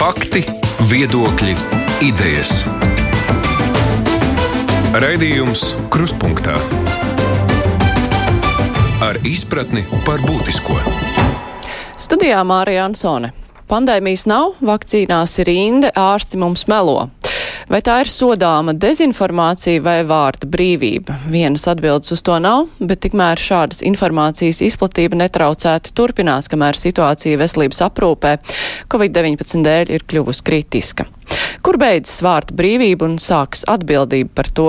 Fakti, viedokļi, idejas. Raidījums Kruspunkta ar izpratni par būtisko. Studijā Mārija Ansone. Pandēmijas nav, vakcīnās ir inde, ārsti mums melo. Vai tā ir sodāma dezinformācija vai vārda brīvība? Vienas atbildes uz to nav, bet tikmēr šādas informācijas izplatība netraucēti turpinās, kamēr situācija veselības aprūpē Covid-19 dēļ ir kļuvusi kritiska. Kur beidzas vārda brīvība un sāks atbildība par to?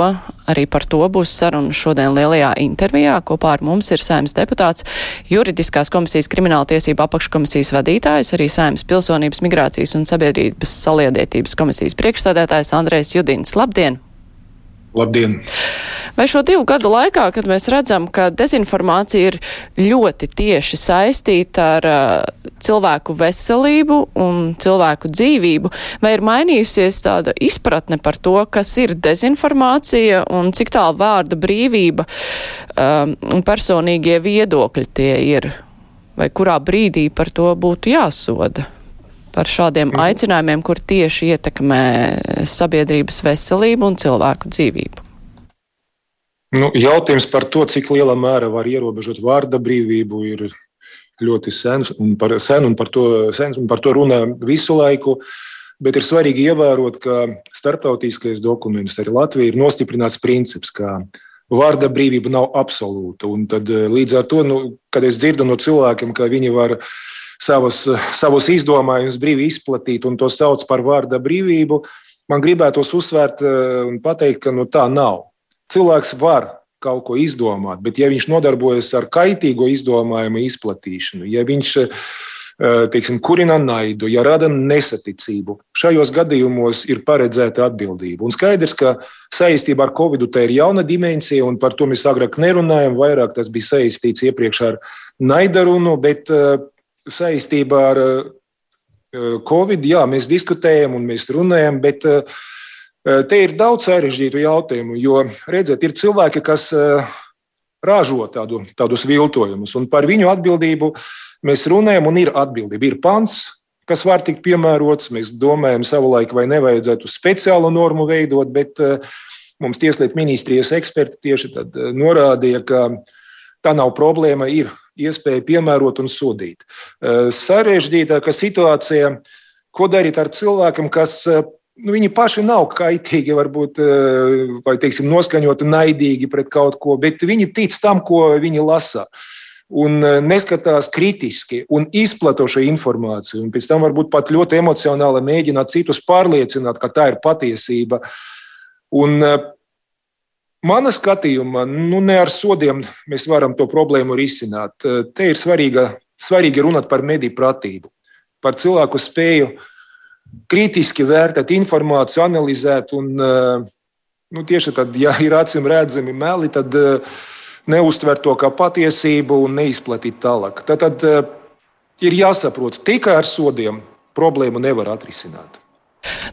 Arī par to būs saruna šodien lielajā intervijā. Kopā ar mums ir saimnes deputāts, juridiskās komisijas krimināla tiesība apakškomisijas vadītājs, arī saimnes pilsonības migrācijas un sabiedrības saliedētības komisijas priekšstādētājs Andrēs Judins. Labdien! Labdien! Vai šo divu gadu laikā, kad mēs redzam, ka dezinformācija ir ļoti tieši saistīta ar uh, cilvēku veselību un cilvēku dzīvību, vai ir mainījusies tāda izpratne par to, kas ir dezinformācija un cik tā vārda brīvība um, un personīgie viedokļi tie ir? Vai kurā brīdī par to būtu jāsoda? Par šādiem mhm. aicinājumiem, kur tieši ietekmē sabiedrības veselību un cilvēku dzīvību? Nu, jautājums par to, cik lielā mērā var ierobežot vārda brīvību, ir ļoti sens un par, sen, un par to, sens, un par to runā visu laiku. Bet ir svarīgi ievērot, ka starptautiskais dokuments arī Latvija ir nostiprināts princips, ka vārda brīvība nav absolūta. Un tad, līdz ar to, nu, kad es dzirdu no cilvēkiem, ka viņi var savus, savus izdomājumus brīvi izplatīt un to sauc par vārda brīvību, man gribētos uzsvērt eh, un pateikt, ka nu, tā nav. Cilvēks var kaut ko izdomāt, bet ja viņš nodarbojas ar kaitīgo izdomājumu izplatīšanu, ja viņš eh, teiksim, kurina naidu, ja rada nesaticību. Šajos gadījumos ir paredzēta atbildība. Un skaidrs, ka saistībā ar Covid tā ir jauna dimensija, un par to mēs agrāk nerunājam. Vairāk tas bija saistīts iepriekš ar naidarunu, bet eh, saistībā ar eh, Covid, jā, mēs diskutējam un mēs runājam, bet eh, te ir daudz sarežģītu jautājumu. Jo, redziet, ir cilvēki, kas eh, ražo tādu, tādus viltojumus, un par viņu atbildību mēs runājam, un ir atbildība. Ir pants, kas var tikt piemērots. Mēs domājam, savulaik vai nevajadzētu speciālu normu veidot, bet mums Tieslietu ministrijas eksperti tieši norādīja, ka tā nav problēma. Ir iespēja piemērot un sodīt. Eh, sarežģītākā situācija, ko darīt ar cilvēkiem, kas eh, nu, viņi paši nav kaitīgi, varbūt eh, vai teiksim, noskaņoti naidīgi pret kaut ko, bet viņi tic tam, ko viņi lasa. Un neskatās kritiski un izplato šo informāciju. Un pēc tam varbūt pat ļoti emocionāli mēģināt citus pārliecināt, ka tā ir patiesība. Un Mana skatījumā, nu, ne ar sodiem mēs varam to problēmu risināt. Te ir svarīga, svarīgi runāt par mediju pratību, par cilvēku spēju kritiski vērtēt informāciju, analizēt. Un, nu, tieši tad, ja ir acīm redzami meli, tad neuztver to kā patiesību un neizplatīt tālāk. Tad, tad ir jāsaprot, tikai ar sodiem problēmu nevar atrisināt.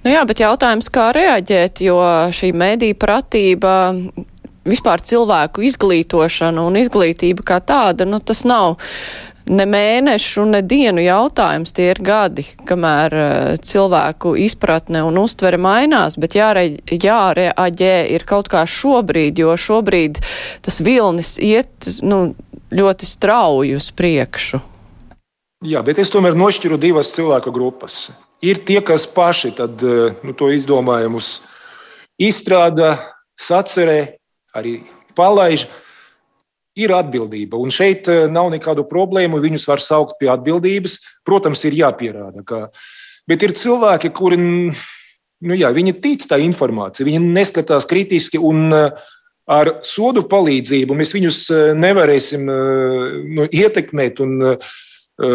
Nu jā, bet jautājums, kā reaģēt, jo šī mediju pratība, vispār cilvēku izglītošana un izglītība kā tāda, nu tas nav ne mēnešu, ne dienu jautājums, tie ir gadi, kamēr uh, cilvēku izpratne un uztvere mainās, bet jāre, jāreaģē ir kaut kā šobrīd, jo šobrīd tas vilnis iet nu, ļoti strauji uz priekšu. Jā, bet es tomēr nošķiru divas cilvēku grupas. Ir tie, kas paši tad, eh, nu, to izdomājumus izstrādā, sacerē, arī palaiž. Ir atbildība, un šeit eh, nav nekādu problēmu. Viņus var saukt pie atbildības. Protams, ir jāpierāda. Ka... Bet ir cilvēki, kuri nu, jā, tic tā informācija, viņi neskatās kritiski, un eh, ar sodu palīdzību mēs viņus nevarēsim nu, ietekmēt un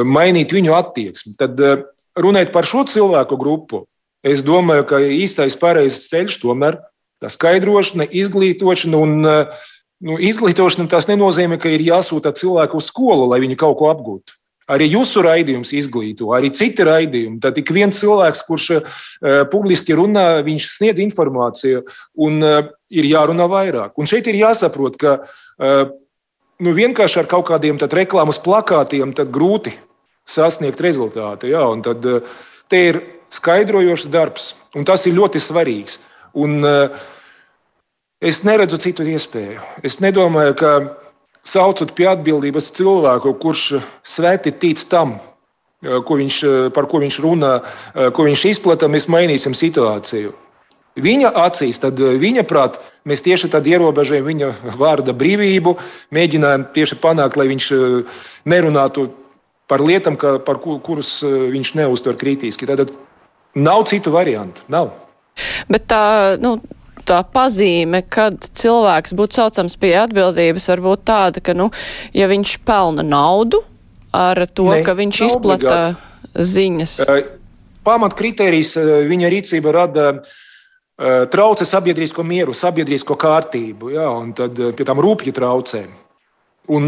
mainīt viņu attieksmi. Tad runāt par šo cilvēku grupu, es domāju, ka īstais pareizais ceļš tomēr tā skaidrošana, izglītošana. Un, nu, izglītošana tas nenozīmē, ka ir jāsūta cilvēku uz skolu, lai viņi kaut ko apgūtu. Arī jūsu raidījums izglīto, arī citi raidījumi. Tad ik viens cilvēks, kurš uh, publiski runā, viņš sniedz informāciju, un uh, ir jārunā vairāk. Un šeit ir jāsaprot, ka uh, nu, vienkārši ar kaut kādiem reklāmas plakātiem grūti sasniegt rezultātu. Jā, tad, eh, Te ir skaidrojošs darbs, un tas ir ļoti svarīgs. Un, es neredzu citu iespēju. Es nedomāju, ka saucot pie atbildības cilvēku, kurš svēti tic tam, ko viņš, par ko viņš runā, ko viņš izplata, mēs mainīsim situāciju. Viņa acīs, tad viņa prāt, mēs tieši tad ierobežojam viņa vārda brīvību, mēģinājām tieši panākt, lai viņš nerunātu par lietām, par kurus viņš neuztver kritiski. Tad nav citu variantu. Nav. Bet tā, nu, tā pazīme, kad cilvēks būtu saucams pie atbildības, var būt tāda, ka, nu, ja viņš pelna naudu ar to, ne, ka viņš izplata obligāti. ziņas. Pamatkritērijs viņa rīcība rada traucē sabiedrisko mieru, sabiedrisko kārtību, jā, un tad pie tam rūpīgi traucē. Un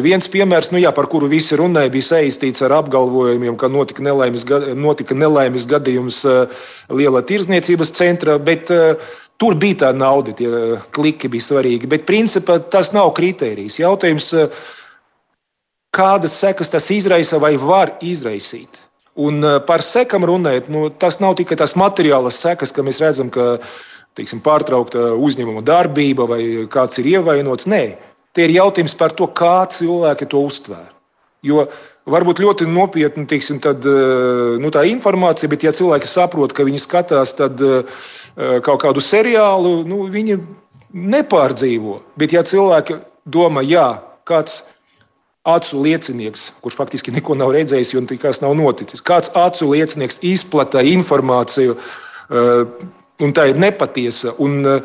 viens piemērs, nu jā, par kuru visi runāja, bija saistīts ar apgalvojumiem, ka notika nelaimes, notika nelaimes gadījums liela tirzniecības centra, bet tur bija tā nauda, tie kliki bija svarīgi. Bet principā tas nav kritērijs. Jautājums, kādas sekas tas izraisa vai var izraisīt. Un par sekām runājot, nu, tas nav tikai tās materiālas sekas, ka mēs redzam, ka teiksim, pārtraukta uzņēmuma darbība vai kāds ir ievainots. Nē, tie ir jautājums par to, kā cilvēki to uztver. Jo varbūt ļoti nopietni teiksim, tad, nu, tā informācija, bet ja cilvēki saprot, ka viņi skatās tad, kaut kādu seriālu, nu, viņi nepārdzīvo. Bet ja cilvēki domā, jā, kāds acu liecinieks, kurš faktiski neko nav redzējis, jo nekas nav noticis. Kāds acu liecinieks izplata informāciju, eh, un tā ir nepatiesa. Un, eh,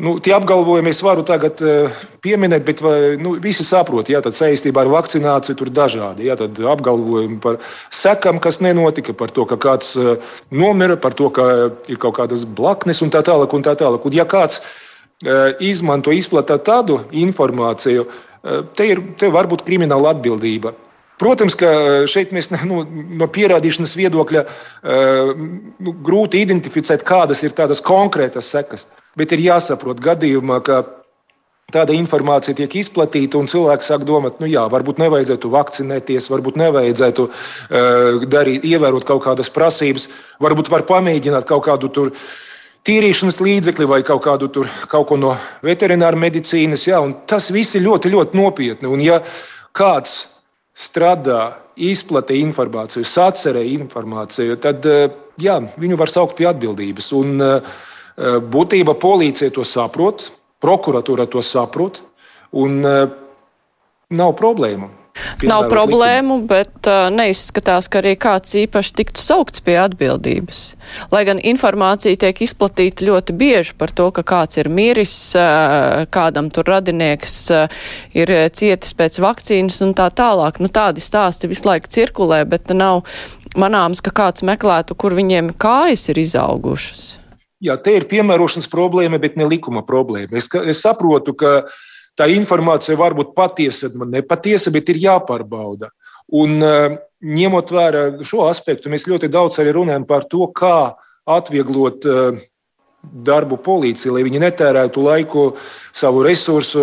Nu, tie apgalvojumi es varu tagad uh, pieminēt, bet vai, nu, visi saprot, ka saistībā ar vakcināciju tur ir dažādi. Jā, apgalvojumi par sekām, kas nenotika, par to, ka kāds uh, nomira, par to, ka ir kaut kādas blaknes un tā tālāk. Un tā tālāk. Un, ja kāds uh, izmanto, izplatīja tādu informāciju, Eh, te, ir, te var būt krimināla atbildība. Protams, ka šeit mēs nu, no pierādīšanas viedokļa eh, nu, grūti identificēt, kādas ir tādas konkrētas sekas. Bet ir jāsaprot gadījumā, ka tāda informācija tiek izplatīta, un cilvēki sāk domāt, nu jā, varbūt nevajadzētu vakcinēties, varbūt nevajadzētu uh, darīt, ievērot kaut kādas prasības, varbūt var pamēģināt kaut kādu tur tīrīšanas līdzekli vai kaut kādu tur, kaut ko no veterināra medicīnas. Ja, tas viss ir ļoti, ļoti nopietni. Un, ja kāds strādā, izplatīja informāciju, sacerēja informāciju, tad eh, jā, viņu var saukt pie atbildības. Un, eh, būtībā policija to saprot, prokuratūra to saprot, un eh, nav problēmu. Nav problēmu, likumu. bet uh, neizskatās, ka arī kāds īpaši tiktu saukts pie atbildības. Lai gan informācija tiek izplatīta ļoti bieži par to, ka kāds ir miris, uh, kādam tur radinieks uh, ir cietis pēc vakcīnas un tā tālāk. Nu, tādi stāsti visu laiku cirkulē, bet nav manāms, ka kāds meklētu, kur viņiem kājas ir izaugušas. Jā, te ir piemērošanas problēma, bet ne likuma problēma. Es, es saprotu, ka uh, tā informācija var būt patiesa, nepatiesa, bet ir jāpārbauda. Un, eh, ņemot vērā šo aspektu, mēs ļoti daudz arī runājam par to, kā atvieglot eh, darbu policijai, lai viņi netērētu laiku, savu resursu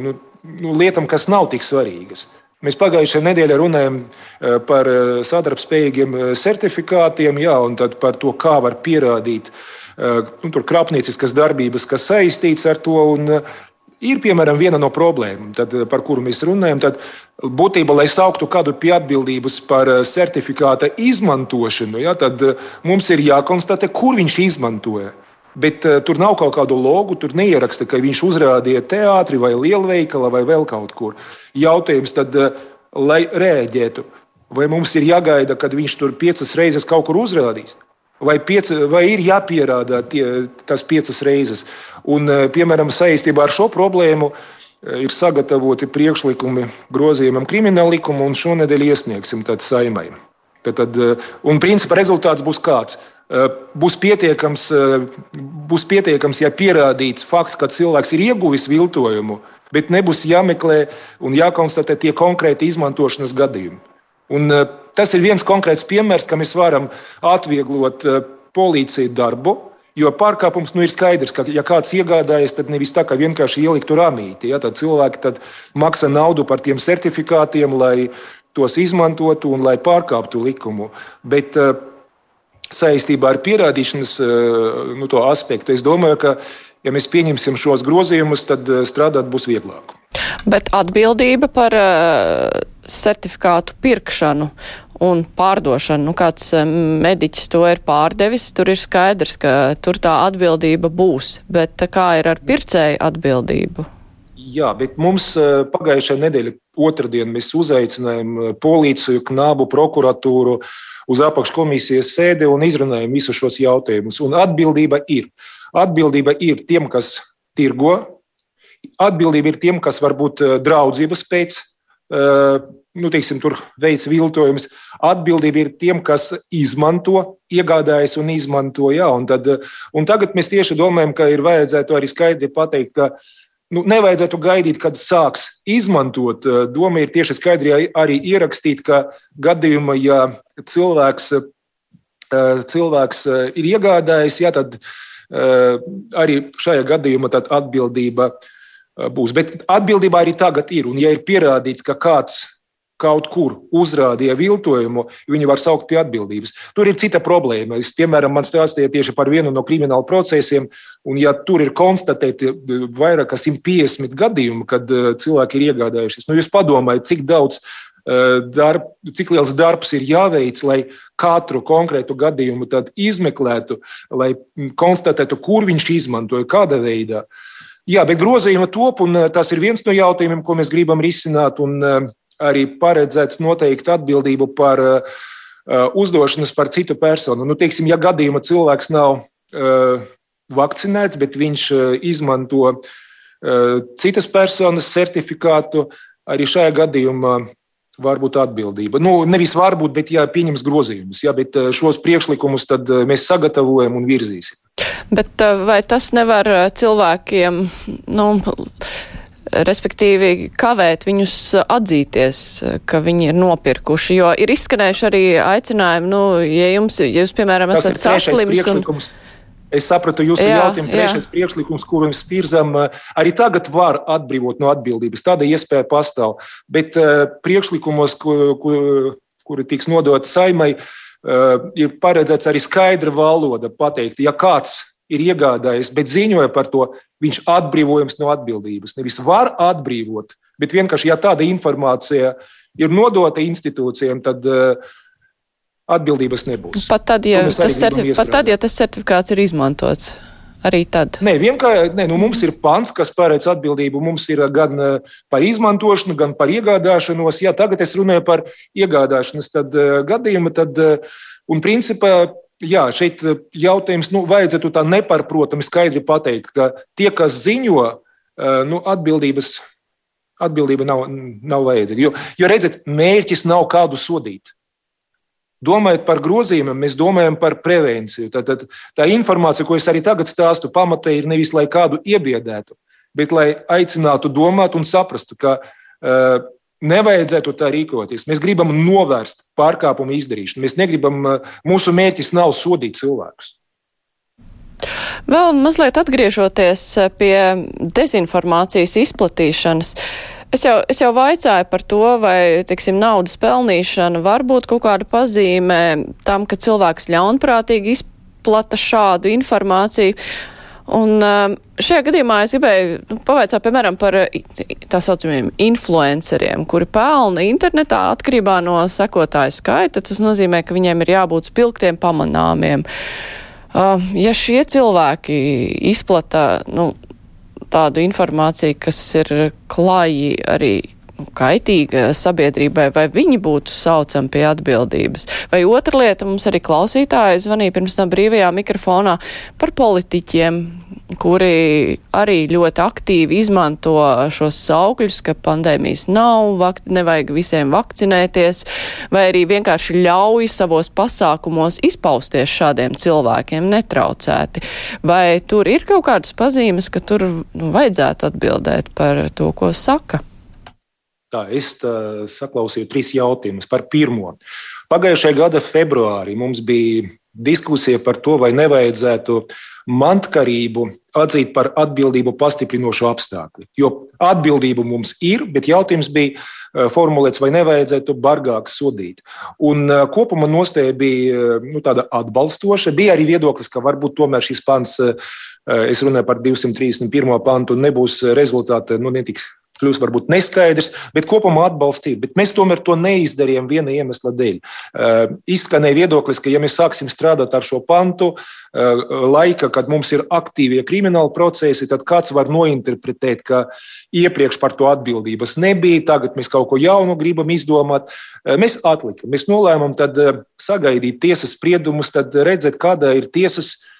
nu, nu, lietām, kas nav tik svarīgas. Mēs pagājušajā nedēļā runājām eh, par sadarbspējīgiem certifikātiem, jā, un par to, kā var pierādīt nu, krāpnieciskas darbības, kas saistīts ar to. Un, ir piemēram viena no problēmām, tad, eh, par kuru mēs runājam. Tad būtībā, lai sauktu kādu pie atbildības par eh, certifikāta izmantošanu, ja, tad eh, mums ir jākonstatē, kur viņš izmantoja. Bet uh, tur nav kaut kādu logu, tur neieraksta, ka viņš uzrādīja teātrī vai lielveikalā vai vēl kaut kur. Jautājums tad, uh, lai rēģētu, vai mums ir jāgaida, kad viņš tur piecas reizes kaut kur uzrādīs? Vai, pieci, vai ir jāpierāda tie, tas piecas reizes. Un, eh, piemēram, saistībā ar šo problēmu eh, ir sagatavoti priekšlikumi grozījumam krimināla likumu, un šonadēļ iesniegsim tādu saimai. Tad, tad, eh, un principā rezultāts būs kāds. Būs pietiekams, būs pietiekams, ja pierādīts fakts, ka cilvēks ir ieguvis viltojumu, bet nebūs jāmeklē un jākonstatē tie konkrēti izmantošanas gadījumi. Un, tas ir viens konkrēts piemērs, kā mēs varam atvieglot uh, policiju darbu. Jo pārkāpums nu, ir skaidrs, ka, ja kāds iegādājas, tad nevis tā, ka vienkārši ieliktu rāmīti. Ja, tad cilvēki tad maksā naudu par tiem certifikātiem, lai tos izmantotu un lai pārkāptu likumu. Bet uh, saistībā ar pierādīšanas nu, aspektu. Es domāju, ka, ja mēs pieņemsim šos grozījumus, tad strādāt būs vieglāk. Bet atbildība par certifikātu pirkšanu un pārdošanu, nu kāds mediķis to ir pārdevis, tur ir skaidrs, ka tur tā atbildība būs. Bet kā ir ar pircēju atbildību? Jā, bet mums pagājušajā nedēļā, otrdien, mēs uzaicinājām policiju, knabu, prokuratūru uz apakškomisijas sēdi un izrunājām visus šos jautājumus. Un atbildība ir. Atbildība ir tiem, kas tirgo, atbildība ir tiem, kas varbūt draudzības pēc nu, teiksim, tur veids viltojums. Atbildība ir tiem, kas izmanto, iegādājas un izmanto. Jā, un tad, un tagad mēs tieši domājam, ka ir vajadzētu arī skaidri pateikt, ka nu, nevajadzētu gaidīt, kad sāks izmantot. Doma ir tieši skaidri arī ierakstīt, ka gadījumā, ja cilvēks, cilvēks ir iegādājis, jā, tad arī šajā gadījumā atbildība būs. Bet atbildībā arī tagad ir. Un, ja ir pierādīts, ka kāds kaut kur uzrādīja viltojumu, viņi var saukt pie atbildības. Tur ir cita problēma. Es, piemēram, man stāstīja tieši par vienu no krimināla procesiem, un ja tur ir konstatēti vairāk kā 150 gadījumi, kad eh, cilvēki ir iegādājušies, nu jūs padomājiet, cik daudz eh, darb, cik liels darbs ir jāveic, lai katru konkrētu gadījumu izmeklētu, lai konstatētu, kur viņš izmantoja, kādā veidā. Jā, bet grozījuma top, un eh, tas ir viens no jautājumiem, ko mēs gribam risināt. Un, arī paredzēts noteikti atbildību par uh, uzdošanas par citu personu. Nu, teiksim, ja gadījumā cilvēks nav uh, vakcinēts, bet viņš izmanto uh, citas personas certifikātu, arī šajā gadījumā var būt atbildība. Nu, nevis varbūt, bet jā, pieņems grozījumus. Jā, bet šos priekšlikumus tad mēs sagatavojam un virzīsim. Bet vai tas nevar cilvēkiem, nu, respektīvi kavēt viņus atzīties, ka viņi ir nopirkuši, jo ir izskanējuši arī aicinājumi, nu, ja jums, ja jūs, piemēram, esat saslims un. Es sapratu jūsu jā, jautājumu. Trešais jā. priekšlikums, kuru mēs virzām, arī tagad var atbrīvot no atbildības. Tāda iespēja pastāv. Bet uh, priekšlikumos, kur, kur, kuri tiks nodoti saimai, uh, ir paredzēts arī skaidra valoda pateikt, ja kāds ir iegādājies, bet ziņoja par to, viņš atbrīvojams no atbildības. Nevis var atbrīvot, bet vienkārši, ja tāda informācija ir nodota institūcijām, tad uh, atbildības nebūs. Pat tad, ja tas, certif pat tad, ja tas certifikāts ir izmantots. Arī tad. Nē, vienkārši nē, nu, mums ir pants, kas paredz atbildību. Mums ir gan uh, par izmantošanu, gan par iegādāšanos. Jā, tagad es runāju par iegādāšanas tad, uh, gadījumu. Tad, uh, un principā jā, šeit jautājums, nu, vajadzētu tā nepārprotami skaidri pateikt, ka tie, kas ziņo, nu, atbildības, atbildība nav, nav vajadzīga. Jo, jo redziet, mērķis nav kādu sodīt. Domājot par grozījumiem, mēs domājam par prevenciju. Tad, tad, tā informācija, ko es arī tagad stāstu, pamatē ir nevis lai kādu iebiedētu, bet lai aicinātu domāt un saprastu, ka uh, Nevajadzētu tā rīkoties. Mēs gribam novērst pārkāpumu izdarīšanu. Mēs negribam, mūsu mērķis nav sodīt cilvēkus. Vēl mazliet atgriežoties pie dezinformācijas izplatīšanas. Es jau, es jau vaicāju par to, vai, teiksim, naudas pelnīšana var būt kaut kāda pazīme tam, ka cilvēks ļaunprātīgi izplata šādu informāciju. Un um, šajā gadījumā es gribēju nu, pavaicāt, piemēram, par tā saucamiem influenceriem, kuri pelna internetā atkarībā no sekotāju skaita. Tas nozīmē, ka viņiem ir jābūt spilgtiem pamanāmiem. Uh, ja šie cilvēki izplata nu, tādu informāciju, kas ir klāji arī kaitīga sabiedrībai, vai viņi būtu saucami pie atbildības. Vai otra lieta mums arī klausītāji zvanīja pirms tam brīvajā mikrofonā par politiķiem, kuri arī ļoti aktīvi izmanto šos saukļus, ka pandēmijas nav, vakt, nevajag visiem vakcinēties, vai arī vienkārši ļauj savos pasākumos izpausties šādiem cilvēkiem netraucēti. Vai tur ir kaut kādas pazīmes, ka tur nu, vajadzētu atbildēt par to, ko saka? Tā, es tā, saklausīju trīs jautājumus par pirmo. Pagājušajā gada februārī mums bija diskusija par to, vai nevajadzētu mantkarību atzīt par atbildību pastiprinošu apstākļu. Jo atbildība mums ir, bet jautājums bija eh, formulēts, vai nevajadzētu bargāk sodīt. Un eh, kopumā nostāja bija eh, nu, tāda atbalstoša. Bija arī viedoklis, ka varbūt tomēr šis pants, es runāju par 231. pantu, nebūs rezultāti nu, netik kļūst varbūt neskaidrs, bet kopumā atbalstīt. Bet mēs tomēr to neizdarījām viena iemesla dēļ. Uh, izskanēja viedoklis, ka ja mēs sāksim strādāt ar šo pantu, uh, laika, kad mums ir aktīvie krimināli procesi, tad kāds var nointerpretēt, ka iepriekš par to atbildības nebija, tagad mēs kaut ko jaunu gribam izdomāt. Uh, mēs atlikām, mēs nolēmām sagaidīt tiesas spriedumus, tad redzēt, kāda ir tiesas Eh,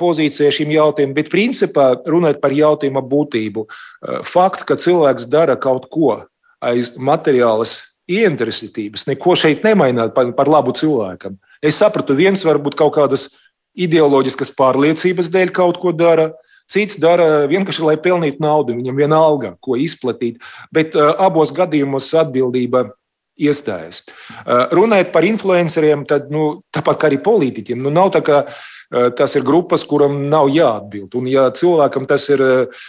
pozīcija šim jautājumam, bet principā runājot par jautājuma būtību. Eh, fakts, ka cilvēks dara kaut ko aiz materiālas ieinteresētības, neko šeit nemainīt par, par labu cilvēkam. Es sapratu, viens varbūt kaut kādas ideoloģiskas pārliecības dēļ kaut ko dara. Cits dara vienkārši, lai pelnītu naudu. Viņam vienalga, ko izplatīt. Bet uh, abos gadījumos atbildība iestājas. Uh, runājot par influenceriem, tad nu, tāpat kā arī politiķiem, nu, nav tā, ka Eh, tas ir grupas, kuram nav jāatbild. Un, ja cilvēkam tas ir eh,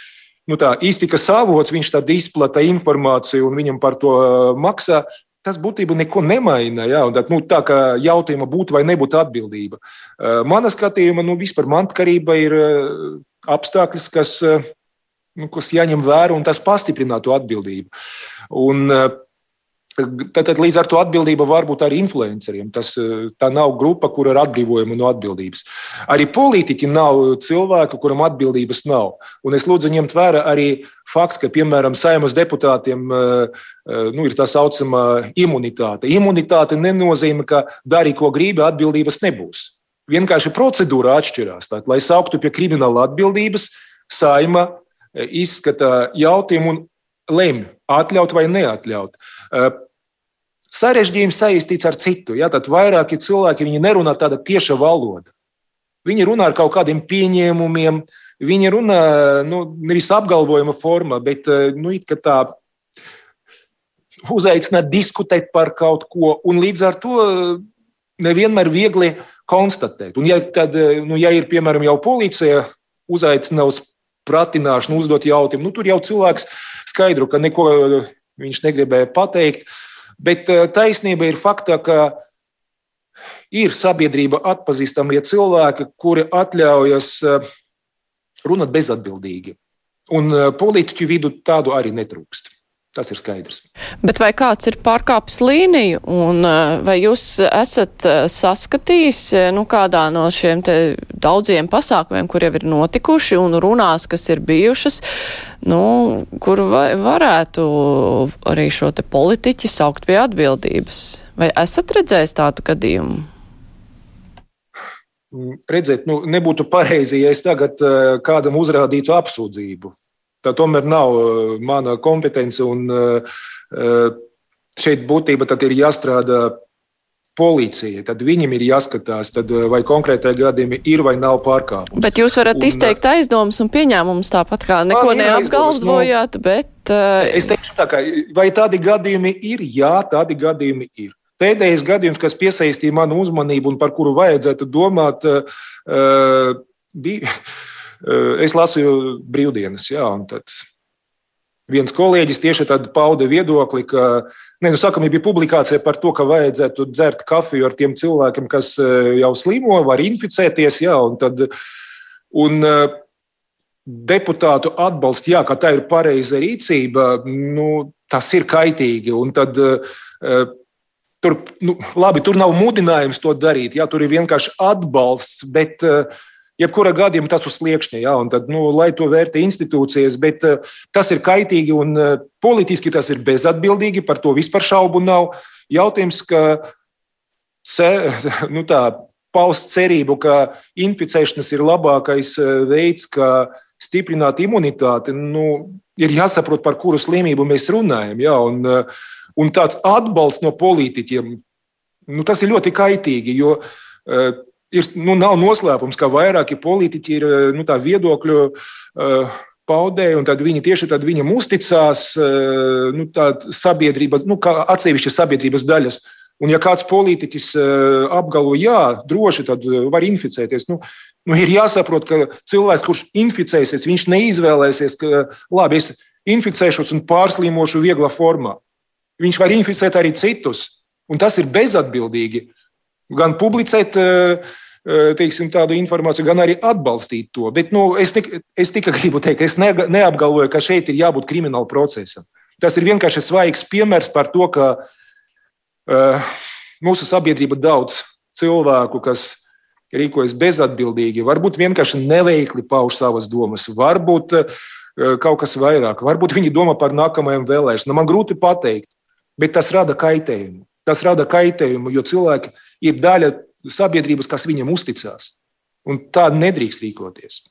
nu, tā, iztikas avots, viņš tad izplata informāciju un viņam par to eh, maksā. Tas būtībā neko nemaina. Ja? Tad, nu, tā kā jautājuma būtu vai nebūtu atbildība. Mana skatījuma, nu, vispār mantkarība ir apstākļus, kas, nu, kas jāņem vērā, un tas pastiprina to atbildību. Un, Tātad līdz ar to atbildība var būt arī influenceriem. Tas, eh, tā nav grupa, kur ir atbrīvojuma no atbildības. Arī politiķi nav cilvēki, kuram atbildības nav. Un es lūdzu ņemt vērā arī fakts, ka, piemēram, saimas deputātiem eh, eh, nu, ir tā saucamā imunitāte. Imunitāte nenozīmē, ka dari, ko gribi, atbildības nebūs. Vienkārši procedūra atšķirās. Tātad, lai sauktu pie krimināla atbildības, saima izskata jautājumu un lemj, atļaut vai neatļaut sarežģījums saistīts ar citu. Ja? Tad vairāki cilvēki nerunā tāda tieša valoda. Viņi runā ar kaut kādiem pieņēmumiem, viņi runā nu, nevis apgalvojuma formā, bet nu, tā uzaicināt diskutēt par kaut ko. Un līdz ar to nevienmēr viegli konstatēt. Un, ja, tad, nu, ja ir piemēram jau policija uzaicina uz pratināšanu, uzdot jautājumu, nu, tur jau cilvēks skaidro, ka neko viņš negribēja pateikt. Bet eh, taisnība ir faktā, ka ir sabiedrība atpazīstamie cilvēki, kuri atļaujas eh, runāt bezatbildīgi. Un eh, politiķu vidū tādu arī netrūkst. Tas ir skaidrs. Bet vai kāds ir pārkāpis līniju, un vai jūs esat saskatījis nu, kādā no šiem daudziem pasākumiem, kur jau ir notikuši, un runās, kas ir bijušas, nu, kur vai, varētu arī šo te politiķi saukt pie atbildības? Vai esat redzējis tādu gadījumu? Mm, redzēt, nu, nebūtu pareizi, ja es tagad kādam uzrādītu apsūdzību. Tā tomēr nav uh, mana kompetence. Un, uh, uh, šeit būtībā ir jāstrādā policijai. Tad viņam ir jāskatās, tad, vai konkrētajā gadījumā ir vai nav pārkāpums. Bet jūs varat un, izteikt aizdomas un pieņēmumus tāpat kā neko neapgalvojāt. Nu, bet, uh... Es teikšu tā, ka vai tādi gadījumi ir? Jā, tādi gadījumi ir. Pēdējais gadījums, kas piesaistīja manu uzmanību un par kuru vajadzētu domāt, uh, bija Eh, es lasu brīvdienas, jā, un tad viens kolēģis tieši tad pauda viedokli, ka, ne, nu, sakam, bija publikācija par to, ka vajadzētu dzert kafiju ar tiem cilvēkiem, kas eh, jau slimo, var inficēties, jā, un tad, un eh, deputātu atbalsts, jā, ka tā ir pareiza rīcība, nu, tas ir kaitīgi, un tad Tur, nu, labi, tur nav mudinājums to darīt. Jā, tur ir vienkārši atbalsts, bet uh, Jebkurā gadījumā tas uz sliekšņa, ja, un tad, nu, lai to vērtē institūcijas, bet uh, tas ir kaitīgi un uh, politiski tas ir bezatbildīgi, par to vispār šaubu nav. Jautājums, ka ce, nu, tā, paust cerību, ka inficēšanas ir labākais uh, veids, kā stiprināt imunitāti, nu, ir jāsaprot, par kuru slimību mēs runājam. Ja, un, un tāds atbalsts no politiķiem, nu, tas ir ļoti kaitīgi, jo uh, ir, nu, nav noslēpums, ka vairāki politiķi ir nu, viedokļu uh, paudēji, un viņi tieši tad viņam uzticās, uh, nu, sabiedrība, nu, kā atsevišķas sabiedrības daļas Un, ja kāds politiķis apgalvo, jā, droši tad var inficēties, nu, nu, ir jāsaprot, ka cilvēks, kurš inficēsies, viņš neizvēlēsies, ka labi, es inficēšos un pārslīmošu vieglā formā. Viņš var inficēt arī citus, un tas ir bezatbildīgi. Gan publicēt uh, Eh, teiksim, tādu informāciju, gan arī atbalstīt to. Bet nu, es, tik, es tikai gribu teikt, es ne, neapgalvoju, ka šeit ir jābūt krimināla procesam. Tas ir vienkārši svaigs piemērs par to, ka uh, mūsu sabiedrība daudz cilvēku, kas rīkojas bezatbildīgi, varbūt vienkārši neveikli pauž savas domas, varbūt uh, kaut kas vairāk, varbūt viņi domā par nākamajām vēlēšanām. Man grūti pateikt, bet tas rada kaitējumu. Tas rada kaitējumu, jo cilvēki ir daļa sabiedrības, kas viņam uzticās. Un tā nedrīkst rīkoties.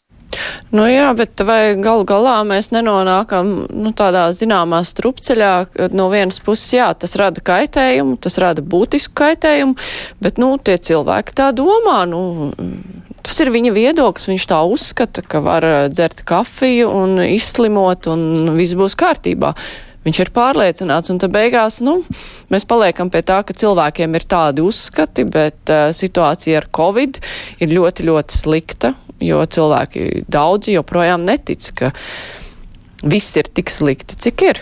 Nu jā, bet vai galu galā mēs nenonākam nu, tādā zināmā strupceļā, no vienas puses, jā, tas rada kaitējumu, tas rada būtisku kaitējumu, bet, nu, tie cilvēki tā domā, nu, tas ir viņa viedoklis, viņš tā uzskata, ka var dzert kafiju un izslimot un viss būs kārtībā. Viņš ir pārliecināts, un tad beigās, nu, mēs paliekam pie tā, ka cilvēkiem ir tādi uzskati, bet uh, situācija ar Covid ir ļoti, ļoti slikta, jo cilvēki daudzi joprojām netic, ka viss ir tik slikti, cik ir.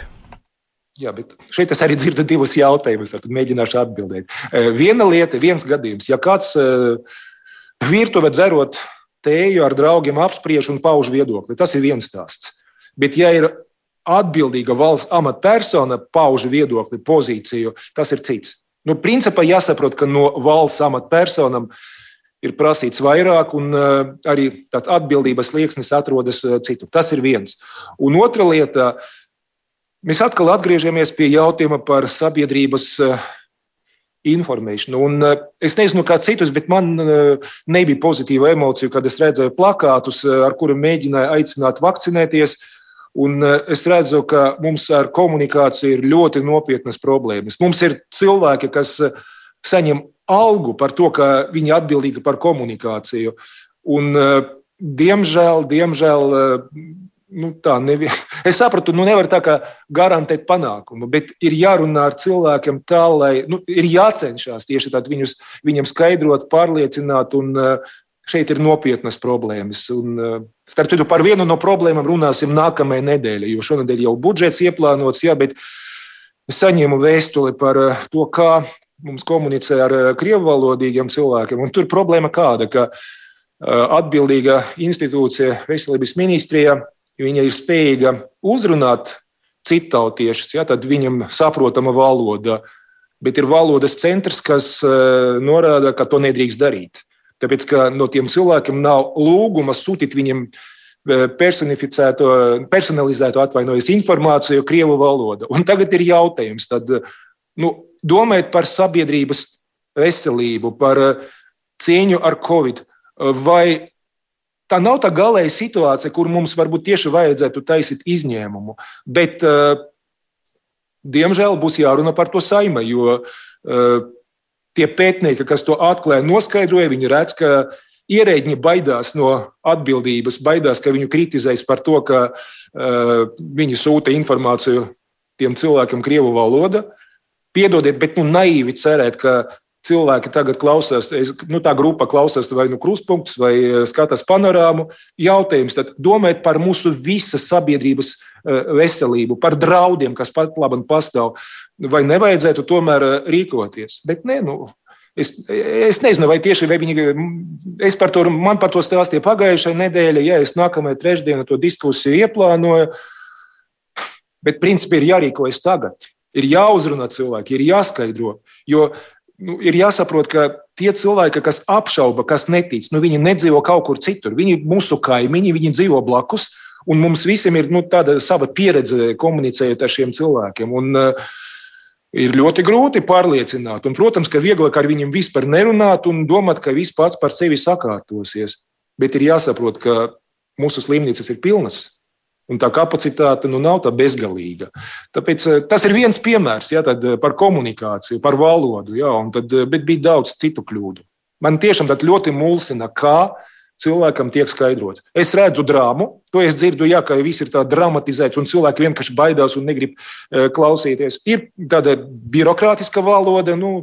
Jā, bet šeit es arī dzirdu divus jautājumus, tad mēģināšu atbildēt. Uh, viena lieta, viens gadījums, ja kāds uh, virtuve dzerot tēju ar draugiem apspriež un pauž viedokli, tas ir viens stāsts. Bet, ja ir atbildīga valsts amatpersona pauž viedokli, pozīciju, tas ir cits. Nu, principā jāsaprot, ka no valsts amatpersonām ir prasīts vairāk, un uh, arī tāds atbildības slieksnis atrodas uh, citur. Tas ir viens. Un otra lieta, mēs atkal atgriežamies pie jautājuma par sabiedrības uh, informēšanu. Un, es nezinu, kā citus, bet man nebija pozitīva emocija, kad es redzēju plakātus, ar kuriem mēģināja aicināt vakcinēties. Un eh, es redzu, ka mums ar komunikāciju ir ļoti nopietnas problēmas. Mums ir cilvēki, kas eh, saņem algu par to, ka viņi ir atbildīgi par komunikāciju. Un, eh, diemžēl, diemžēl nu, tā nevi... es sapratu, nu nevar tā kā garantēt panākumu, bet ir jārunā ar cilvēkiem tā, lai nu, ir jācenšas tieši tādu viņus, viņam skaidrot, pārliecināt un šeit ir nopietnas problēmas. Un, eh, starp citu, par vienu no problēmām runāsim nākamajā nedēļā, jo šonadēļ jau budžets ieplānots, jā, bet es saņēmu vēstuli par eh, to, kā mums komunicē ar eh, krievu valodīgiem cilvēkiem. Un tur problēma kāda, ka atbildīga institūcija veselības ministrijā, viņa ir spējīga uzrunāt citautiešus, ja, tad viņam saprotama valoda, bet ir valodas centrs, kas norāda, ka to nedrīkst darīt. Tāpēc, ka no tiem cilvēkiem nav lūguma sūtīt viņiem e, personificēto, personalizēto atvainojas informāciju Krievu valodā. Un tagad ir jautājums, tad, nu, domājot par sabiedrības veselību, par e, cīņu ar Covid, vai tā nav tā galēja situācija, kur mums varbūt tieši vajadzētu taisīt izņēmumu, bet, e, diemžēl, būs jārunā par to saima, jo tie pētnieki, kas to atklāja, noskaidroja, viņi redz, ka ierēģi baidās no atbildības, baidās, ka viņu kritizēs par to, ka uh, viņi sūta informāciju tiem cilvēkiem Krievu valoda. Piedodiet, bet nu, naīvi cerēt, ka cilvēki tagad klausās, nu, tā grupa klausās vai nu krustpunktus, vai eh, skatās panorāmu. Jautājums tad domājot par mūsu visas sabiedrības eh, veselību, par draudiem, kas pat labi pastāv, vai nevajadzētu tomēr eh, rīkoties. Bet nē, nu, es, es nezinu, vai tieši vai viņi, es par to, man par to stāstīju pagājušajā nedēļā, ja es nākamajā trešdienā to diskusiju ieplānoju, bet principā ir jārīkojas tagad. Ir jāuzrunā cilvēki, ir jāskaidro. Jo nu, ir jāsaprot, ka tie cilvēki, kas apšauba, kas netic, nu, viņi nedzīvo kaut kur citur. Viņi ir mūsu kaimiņi, viņi dzīvo blakus, un mums visiem ir nu, tāda sava pieredze komunicējot ar šiem cilvēkiem. Un, uh, Ir ļoti grūti pārliecināt, un, protams, ka vieglāk ar viņiem vispār nerunāt un domāt, ka viss pats par sevi sakārtosies. Bet ir jāsaprot, ka mūsu slimnīcas ir pilnas, Un tā kapacitāte nu, nav tā bezgalīga. Tāpēc, eh, tas ir viens piemērs ja, eh, par komunikāciju, par valodu, ja, tad, eh, bet bija daudz citu kļūdu. Man tiešām ļoti mulsina, kā cilvēkam tiek skaidrots. Es redzu drāmu, to es dzirdu, jā, ka viss ir tā dramatizēts, un cilvēki vienkārši baidās un negrib klausīties. Ir tāda birokrātiska valoda, nu,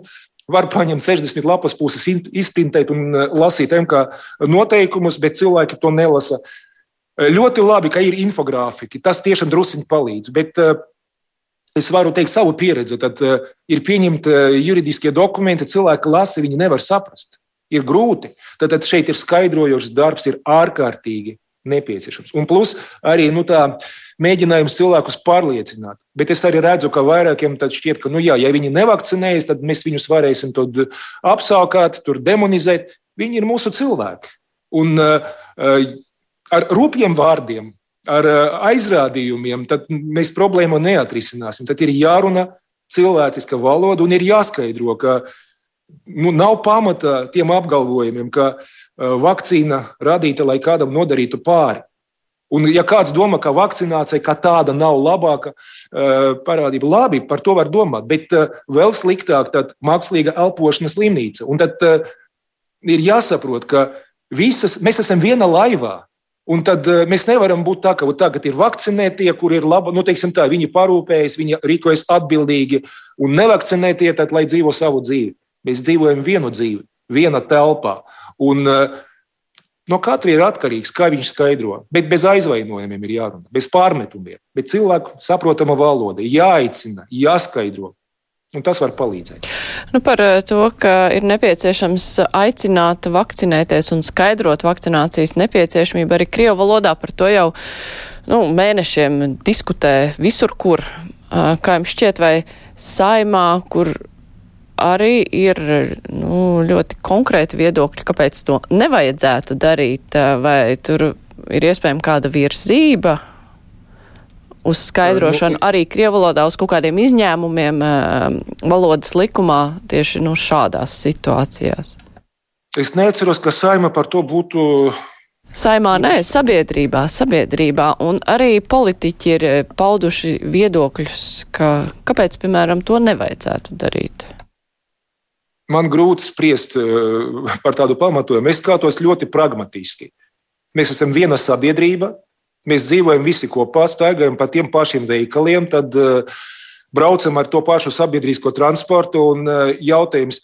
var paņemt 60 lapas puses, izprintēt un lasīt MK noteikumus, bet cilvēki to nelasa. Ļoti labi, ka ir infogrāfiki. Tas tiešām druskuļi palīdz. Bet es varu teikt savu pieredzi. Tad ir pieņemti juridiskie dokumenti, cilvēki lasa, viņi nevar saprast. Ir grūti. Tad, tad šeit ir skaidrojošs darbs, ir ārkārtīgi nepieciešams. Un plus arī nu, tā mēģinājums cilvēkus pārliecināt. Bet es arī redzu, ka vairākiem šķiet, ka, nu, jā, ja viņi nevakcinējas, tad mēs viņus varēsim apsākāt, tur demonizēt. Viņi ir mūsu cilvēki. Un uh, ar rupjiem vārdiem, ar uh, aizrādījumiem, tad mēs problēmu neatrisināsim. Tad ir jārunā cilvēciska valoda un ir jāskaidro, ka nu, nav pamata tiem apgalvojumiem, ka uh, vakcīna radīta, lai kādam nodarītu pāri. Un, ja kāds domā, ka vakcinācija kā tāda nav labāka uh, parādība, labi, par to var domāt, bet uh, vēl sliktāk tad mākslīga elpošanas slimnīca. Un tad ir jāsaprot, ka visas, mēs esam viena laivā. Un tad mēs nevaram būt tā, ka tagad ir vakcinētie, kur ir labi, nu, teiksim tā, viņi parūpējas, viņi rīkojas atbildīgi, un nevakcinētie, tad lai dzīvo savu dzīvi. Mēs dzīvojam vienu dzīvi, viena telpā. Un, uh, No katra ir atkarīgs, kā viņš skaidro. Bet bez aizvainojumiem ir jārunā, bez pārmetumiem. Bet cilvēku saprotama valoda, jāicina, jāskaidro. Un tas var palīdzēt. Nu, par eh, to, ka ir nepieciešams aicināt vakcinēties un skaidrot vakcinācijas nepieciešamību, arī Krievu valodā par to jau nu, mēnešiem diskutē visur, kur. Kā jums šķiet, vai saimā, kur arī ir nu, ļoti konkrēti viedokļi, kāpēc to nevajadzētu darīt, vai tur ir iespējama kāda virzība uz skaidrošanu nu, arī krievalodā uz kaut kādiem izņēmumiem valodas likumā tieši nu, šādās situācijās? Es neatceros, ka saima par to būtu Saimā nē, sabiedrībā, sabiedrībā, un arī politiķi ir pauduši viedokļus, ka kāpēc, piemēram, to nevajadzētu darīt man grūti spriest eh, par tādu pamatojumu. Es skatos ļoti pragmatiski. Mēs esam viena sabiedrība, mēs dzīvojam visi kopā, staigājam pa tiem pašiem veikaliem, tad uh, braucam ar to pašu sabiedrisko transportu. Un, uh, jautājums,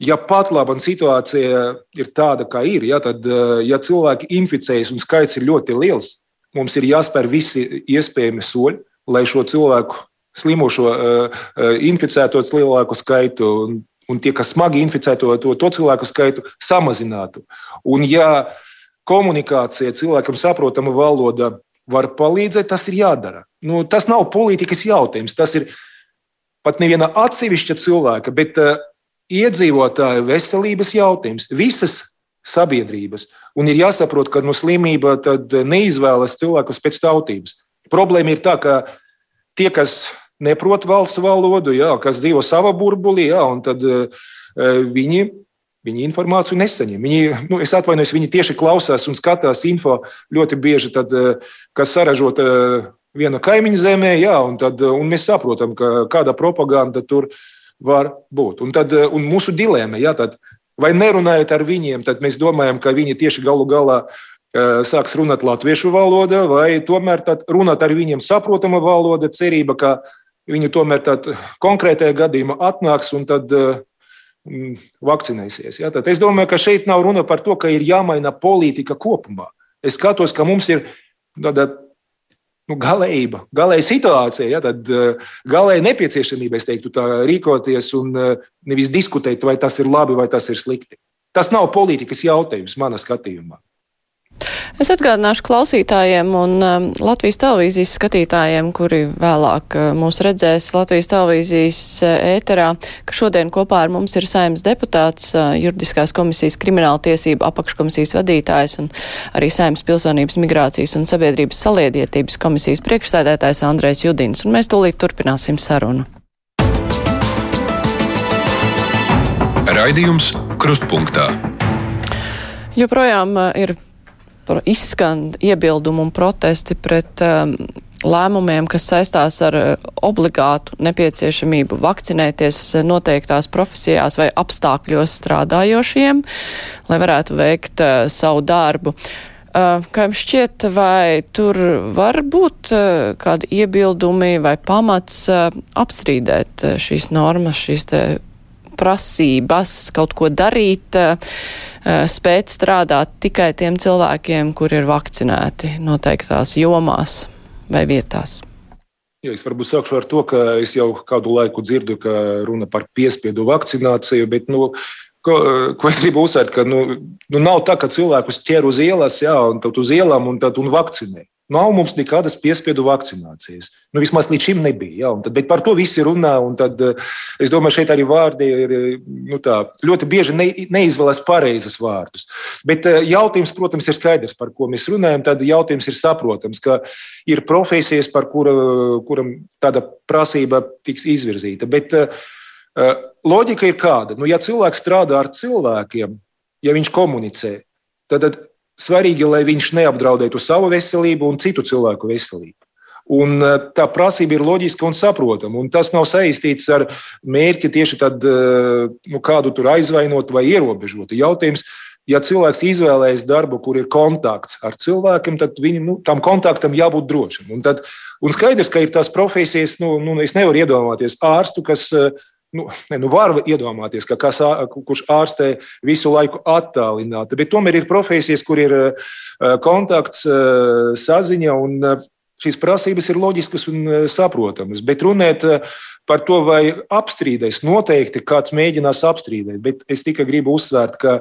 ja pat laba situācija ir tāda, kā ir, ja, tad, ja cilvēki inficējas un skaits ir ļoti liels, mums ir jāspēr visi iespējami soļi, lai šo cilvēku slimošo, inficēto lielāku skaitu un tie, kas smagi inficē to, to, to cilvēku skaitu, samazinātu. Un, ja komunikācija cilvēkam saprotama valoda var palīdzēt, tas ir jādara. Nu, tas nav politikas jautājums. Tas ir pat neviena atsevišķa cilvēka, bet uh, iedzīvotāju veselības jautājums. Visas sabiedrības. Un ir jāsaprot, ka no slimība neizvēlas cilvēkus pēc tautības. Problēma ir tā, ka tie, kas neprot valsts valodu, jā, kas dzīvo savā burbulī, jā, un tad uh, viņi. Viņi informāciju nesaņem. Viņi, nu, es atvainojos, viņi tieši klausās un skatās info ļoti bieži, tad, kas saražota viena kaimiņa zemē, jā, un, tad, un mēs saprotam, ka kāda propaganda tur var būt. Un, tad, un mūsu dilēma, jā, tad, vai nerunājot ar viņiem, tad mēs domājam, ka viņi tieši galu galā sāks runāt latviešu valodā, vai tomēr runāt ar viņiem saprotama valoda, cerība, ka Viņi tomēr konkrētajā gadījumā atnāks un tad mm, vakcinēsies. Ja? Tad es domāju, ka šeit nav runa par to, ka ir jāmaina politika kopumā. Es skatos, ka mums ir tāda nu, galējība, galēja situācija, ja? tad galēja nepieciešamība, es teiktu, tā rīkoties un nevis diskutēt, vai tas ir labi vai tas ir slikti. Tas nav politikas jautājums manā skatījumā. Es atgādināšu klausītājiem un um, Latvijas televīzijas skatītājiem, kuri vēlāk uh, mūs redzēs Latvijas televīzijas uh, ēterā, ka šodien kopā ar mums ir saimnes deputāts, uh, juridiskās komisijas krimināla tiesība apakškomisijas vadītājs un arī saimnes pilsonības migrācijas un sabiedrības saliedietības komisijas priekšstādētājs Andrēs Judins, un mēs tūlīt turpināsim sarunu. Raidījums Krustpunktā. Joprojām uh, ir izskan iebildumi un protesti pret um, lēmumiem, kas saistās ar uh, obligātu nepieciešamību vakcinēties noteiktās profesijās vai apstākļos strādājošiem, lai varētu veikt uh, savu darbu. Uh, kā jums šķiet, vai tur var būt uh, kādi iebildumi vai pamats apstrīdēt šīs normas, šīs prasības kaut ko darīt, spēt strādāt tikai tiem cilvēkiem, kur ir vakcinēti noteiktās jomās vai vietās? Jā, es varbūt sākšu ar to, ka es jau kādu laiku dzirdu, ka runa par piespiedu vakcināciju, bet nu, ko, ko es gribu uzsvērt, ka nu, nu nav tā, ka cilvēkus ķer uz ielas, jā, un tad uz ielām un, tad, un vakcinē. Nav mums nekādas piespiedu vakcinācijas. Nu, vismaz līdz šim nebija. Ja? Tad, bet par to visi runā. Tad, es domāju, šeit arī vārdi ir nu, tā, ļoti bieži ne, neizvēlas pareizus vārdus. Bet eh, jautājums, protams, ir skaidrs, par ko mēs runājam. Tad jautājums ir saprotams, ka ir profesijas, par kura, kuram tāda prasība tiks izvirzīta. Bet loģika ir kāda. Nu, ja cilvēks strādā ar cilvēkiem, ja viņš komunicē, tad svarīgi, lai viņš neapdraudētu savu veselību un citu cilvēku veselību. Un e, tā prasība ir loģiska un saprotama. Un tas nav saistīts ar mērķi tieši tad, e, nu, kādu tur aizvainot vai ierobežot. Jautājums, ja cilvēks izvēlējas darbu, kur ir kontakts ar cilvēkiem, tad viņam nu, tam kontaktam jābūt drošam. Un, tad, un skaidrs, ka ir tās profesijas, nu, nu, es nevaru iedomāties ārstu, kas uh, nu, ne, nu var iedomāties, ka kas, kurš ārstē visu laiku attālināti, bet tomēr ir profesijas, kur ir kontakts, saziņa un šīs prasības ir loģiskas un saprotamas. Bet runāt par to, vai apstrīdēs, noteikti kāds mēģinās apstrīdēt, bet es tikai gribu uzsvērt, ka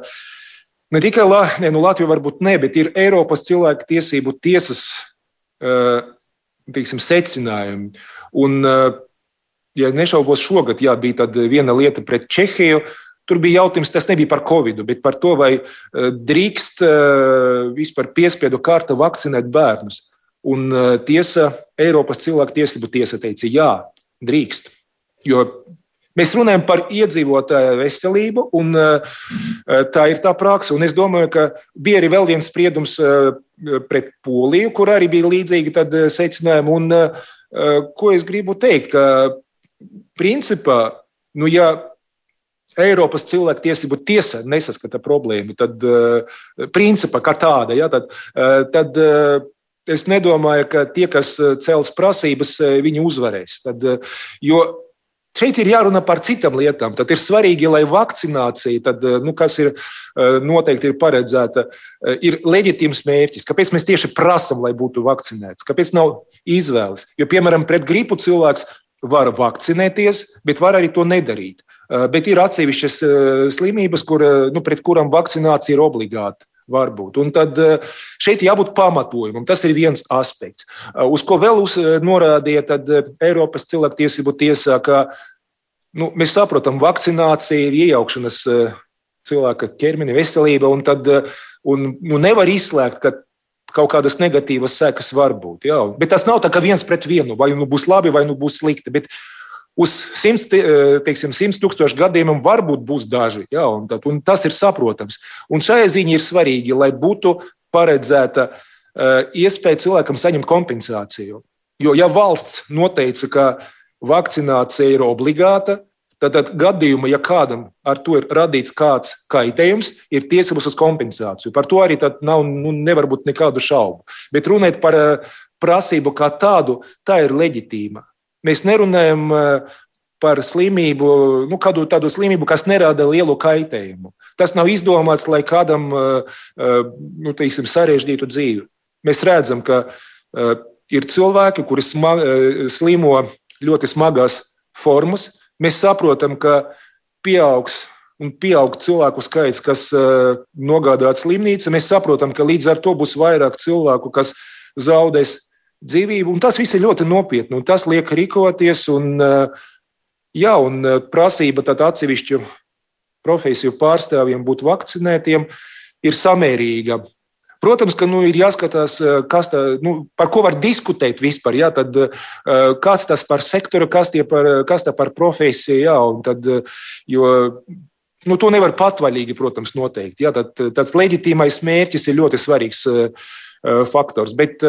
ne tikai ne, nu, Latvija, varbūt ne, bet ir Eiropas cilvēku tiesību tiesas teiksim, secinājumi. Un, ja nešaubos, šogad jā, bija viena lieta pret Čehiju. Tur bija jautājums, tas nebija par covid, bet par to, vai eh, drīkst eh, vispār piespiedu kārta vakcinēt bērnus. Un eh, tiesa, Eiropas cilvēku tiesību tiesa teica, jā, drīkst. Jo mēs runājam par iedzīvotāju veselību, un tā ir tā praksa. Un es domāju, ka bija arī vēl viens spriedums pret Poliju, kur arī bija līdzīgi secinājumi. Un, ko es gribu teikt, principā, nu, ja Eiropas cilvēktiesību tiesa nesaskata problēmu, tad uh, principā kā tāda, ja, tad, uh, tad uh, es nedomāju, ka tie, kas cels prasības, viņi uzvarēs. Tad, jo Šeit ir jārunā par citām lietām. Tad ir svarīgi, lai vakcinācija, tad, nu, kas ir noteikti ir paredzēta, ir leģitīms mērķis. Kāpēc mēs tieši prasām, lai būtu vakcinēts? Kāpēc nav izvēles? Jo, piemēram, pret gripu cilvēks var vakcinēties, bet var arī to nedarīt. Eh, bet ir atsevišķas eh, slimības, kur, eh, nu, pret kurām vakcinācija ir obligāta. Varbūt. Un tad šeit jābūt pamatojumam. Tas ir viens aspekts. Uz ko vēl uz, norādīja Eiropas cilvēktiesību tiesā, ka nu, mēs saprotam, vakcinācija ir iejaukšanās cilvēka ķermeni, veselība, un, tad, un nu, nevar izslēgt, ka kaut kādas negatīvas sekas var būt. Jā. Bet tas nav tā kā viens pret vienu, vai nu būs labi, vai nu būs slikti. Bet uz simts, teiksim, simts tūkstošu gadījumiem varbūt būs daži. Jā, un tad, un tas ir saprotams. Un šajā ziņā ir svarīgi, lai būtu paredzēta uh, iespēja cilvēkam saņemt kompensāciju. Jo, ja valsts noteica, ka vakcinācija ir obligāta, Tad gadījumā, ja kādam ar to ir radīts kāds kaitējums, ir tiesības uz kompensāciju. Par to arī nav, nu, nevar būt nekādu šaubu. Bet runāt par eh, prasību kā tādu, tā ir leģitīma. Mēs nerunājam eh, par slimību, nu, kādu tādu slimību, kas nerada lielu kaitējumu. Tas nav izdomāts, lai kādam eh, nu, teiksim, sarežģītu dzīvi. Mēs redzam, ka ir cilvēki, kuri slimo ļoti smagās formas, Mēs saprotam, ka pieaugs un pieaug cilvēku skaits, kas uh, nogādāts slimnīca. Mēs saprotam, ka līdz ar to būs vairāk cilvēku, kas zaudēs dzīvību. Tas viss ir ļoti nopietni. Tas liek rīkoties. Un, uh, jā, un uh, prasība atsevišķu profesiju pārstāvjiem būt vakcinētiem ir samērīga. Protams, ka nu, ir jāskatās, eh, tā, nu, par ko var diskutēt vispār. Jā, tad, eh, kas tas par sektoru, kas, par, kas par profesiju. Jā, tad, eh, jo, nu, to nevar patvaļīgi, protams, noteikt. Jā, tad, tāds leģitīmais mērķis ir ļoti svarīgs faktors. Bet,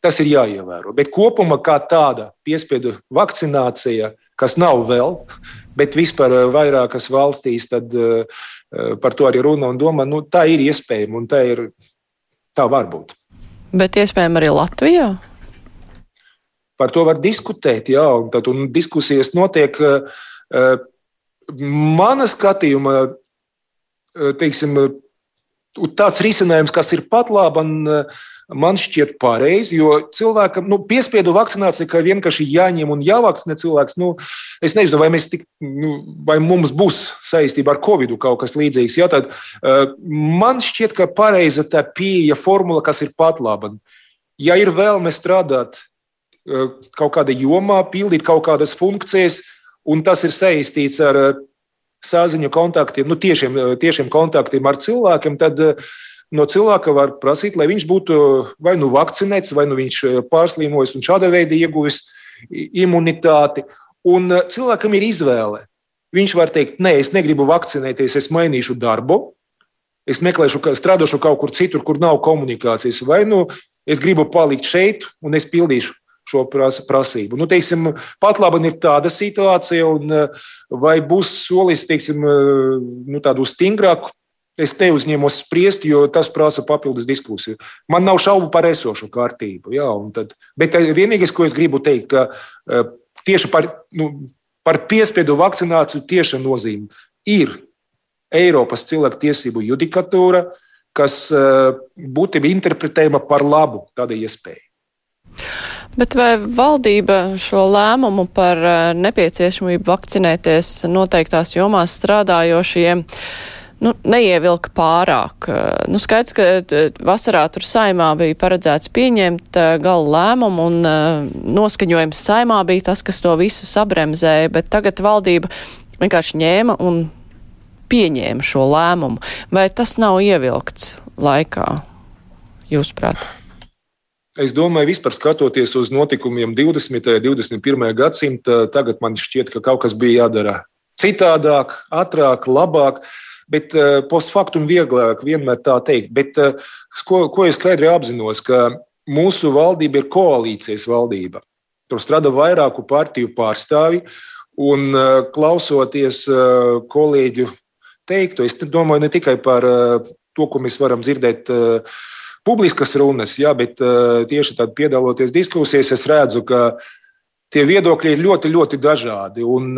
Tas ir jāievēro. Bet kopumā kā tāda piespiedu vakcinācija, kas nav vēl, bet vispār vairākas valstīs, tad uh, par to arī runa un doma. Nu, tā ir iespējama un tā, ir, tā var būt. Bet iespējams arī Latvijā? Par to var diskutēt, jā, un, tad, un diskusijas notiek. Eh, mana skatījuma, teiksim, tāds risinājums, kas ir pat labi, man šķiet pareizi, jo cilvēkam nu, piespiedu vakcinācija, ka vienkārši jāņem un jāvakcinē cilvēks, nu, es nezinu, vai, tik, nu, vai mums būs saistība ar Covid kaut kas līdzīgs. Jā, tad, uh, man šķiet, ka pareiza tā pieeja formula, kas ir pat laba. Ja ir vēlme strādāt uh, kaut kādā jomā, pildīt kaut kādas funkcijas, un tas ir saistīts ar uh, saziņu kontaktiem, nu, tiešiem, tiešiem kontaktiem ar cilvēkiem, tad uh, no cilvēka var prasīt, lai viņš būtu vai nu vakcinēts, vai nu viņš eh, pārslimojis un šāda veida ieguvis imunitāti. Un eh, cilvēkam ir izvēle. Viņš var teikt, nē, es negribu vakcinēties, es mainīšu darbu, es meklēšu, strādāšu kaut kur citur, kur nav komunikācijas, vai nu es gribu palikt šeit un es pildīšu šo prasību. Nu, teiksim, pat labi ir tāda situācija, un eh, vai būs solis teiksim, nu, tādu stingrāku Es te uzņēmos spriest, jo tas prasa papildus diskusiju. Man nav šaubu par esošo kārtību. Jā, tad, bet eh, vienīgais, ko es gribu teikt, ka eh, tieši par, nu, par piespiedu vakcināciju tieša nozīme ir Eiropas cilvēktiesību judikatūra, kas eh, būtu interpretējama par labu tādai iespējai. Bet vai valdība šo lēmumu par nepieciešamību vakcinēties noteiktās jomās strādājošiem nu, neievilka pārāk. Nu, skaidrs, ka vasarā tur saimā bija paredzēts pieņemt galu lēmumu un noskaņojums saimā bija tas, kas to visu sabremzēja, bet tagad valdība vienkārši ņēma un pieņēma šo lēmumu. Vai tas nav ievilkts laikā, jūsuprāt? Es domāju, vispār skatoties uz notikumiem 20. un 21. gadsimta, tagad man šķiet, ka kaut kas bija jādara citādāk, ātrāk, labāk. Uh, bet uh, post factum vieglāk vienmēr tā teikt. Bet, uh, ko, ko es skaidri apzinos, ka mūsu valdība ir koalīcijas valdība. Tur strādā vairāku partiju pārstāvi, un uh, klausoties kolēģu teikto, es domāju ne tikai par to, ko mēs varam dzirdēt. Publiskas runas, jā, bet tieši tādā piedaloties diskusijās, es redzu, ka tie viedokļi ir ļoti, ļoti dažādi. Un,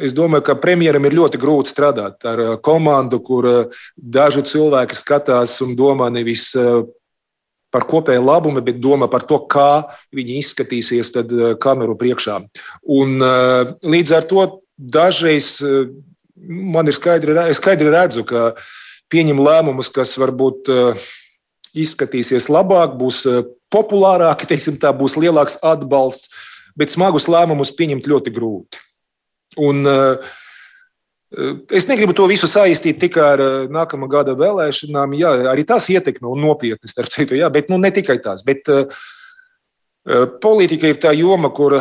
Es domāju, ka premjeram ir ļoti grūti strādāt ar uh, komandu, kur uh, daži cilvēki skatās un domā nevis uh, par kopēju labumu, bet domā par to, kā viņi izskatīsies kameru priekšā. Un, līdz ar to dažreiz man ir skaidri, skaidri redzu, ka pieņem lēmumus, kas varbūt izskatīsies labāk, būs populārāki, teiksim, tā būs lielāks atbalsts, bet smagus lēmumus pieņemt ļoti grūti. Un, eh, Es negribu to visu saistīt tikai ar eh, nākamā gada vēlēšanām. Jā, arī tas ietekmē un nopietni, starp citu, jā, bet nu, ne tikai tās. Bet, uh, politika ir tā joma, kur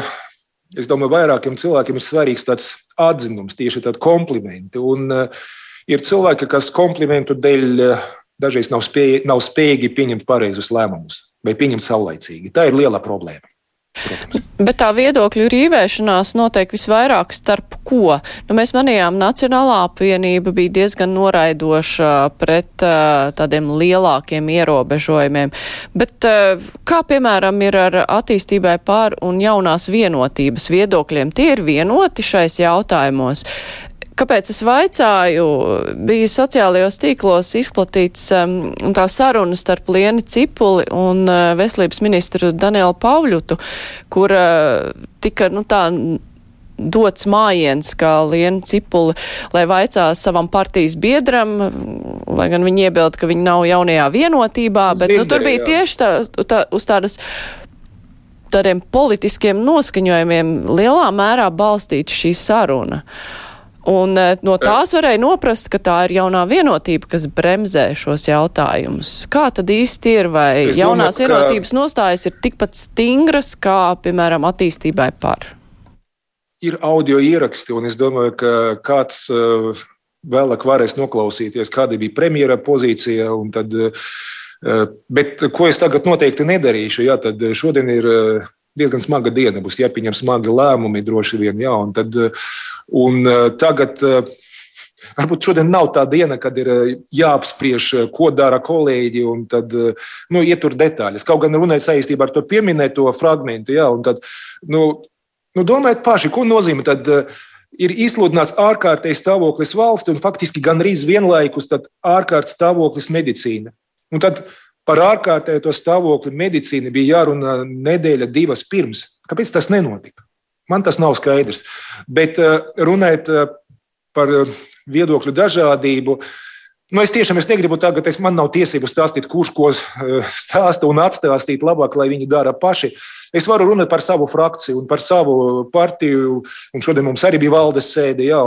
es domāju, vairākiem cilvēkiem ir svarīgs tāds atzinums, tieši tāds komplimenti. Un uh, ir cilvēki, kas komplimentu dēļ uh, dažreiz nav, spēj, nav spējīgi pieņemt pareizus lēmumus vai pieņemt saulaicīgi. Tā ir liela problēma. Protams. Bet tā viedokļu rīvēšanās notiek visvairāk starp ko? Nu, mēs manījām, Nacionālā apvienība bija diezgan noraidoša pret uh, tādiem lielākiem ierobežojumiem. Bet uh, kā, piemēram, ir ar attīstībai pār un jaunās vienotības viedokļiem? Tie ir vienoti šais jautājumos. Kāpēc es vaicāju? Bija sociālajos tīklos izplatīts um, tā saruna starp Lieni Cipuli un uh, veselības ministru Danielu Pavļutu, kur uh, tika, nu tā, dots mājiens, kā Liena Cipuli, lai vaicā savam partijas biedram, lai gan viņi iebild, ka viņi nav jaunajā vienotībā, bet Zinderi, nu, tur bija jā. tieši tā, tā, uz tādas tādiem politiskiem noskaņojumiem lielā mērā balstīta šī saruna. Uh, Un eh, no tās varēja noprast, ka tā ir jaunā vienotība, kas bremzē šos jautājumus. Kā tad īsti ir, vai es jaunās domāju, vienotības nostājas ir tikpat stingras, kā, piemēram, attīstībai par? Ir audio ieraksti, un es domāju, ka kāds uh, vēlāk varēs noklausīties, kāda bija premjera pozīcija. Tad, uh, bet ko es tagad noteikti nedarīšu, jā, tad šodien ir diezgan smaga diena, būs jāpieņem smagi lēmumi droši vien. Jā, un tad, uh, Un eh, tagad eh, Varbūt šodien nav tā diena, kad ir eh, jāapspriež, ko dara kolēģi, un tad nu, ietur detaļas. Kaut gan runājot saistībā ar to pieminēto fragment, jā, un tad, nu, nu, domājiet paši, ko nozīmē tad ir izsludināts ārkārtējs stāvoklis valsts un faktiski gandrīz vienlaikus ārkārtas stāvoklis medicīna. Un tad par ārkārtējo stāvokli medicīna bija jārunā nedēļa, divas pirms. Kāpēc tas nenotika? Man tas nav skaidrs. Bet eh, runājot eh, par eh, viedokļu dažādību, Nu, es tiešām es negribu tagad, es, man nav tiesību stāstīt, kurš ko stāsta un atstāstīt labāk, lai viņi dara paši. Es varu runāt par savu frakciju un par savu partiju, un šodien mums arī bija valdes sēde. Jā,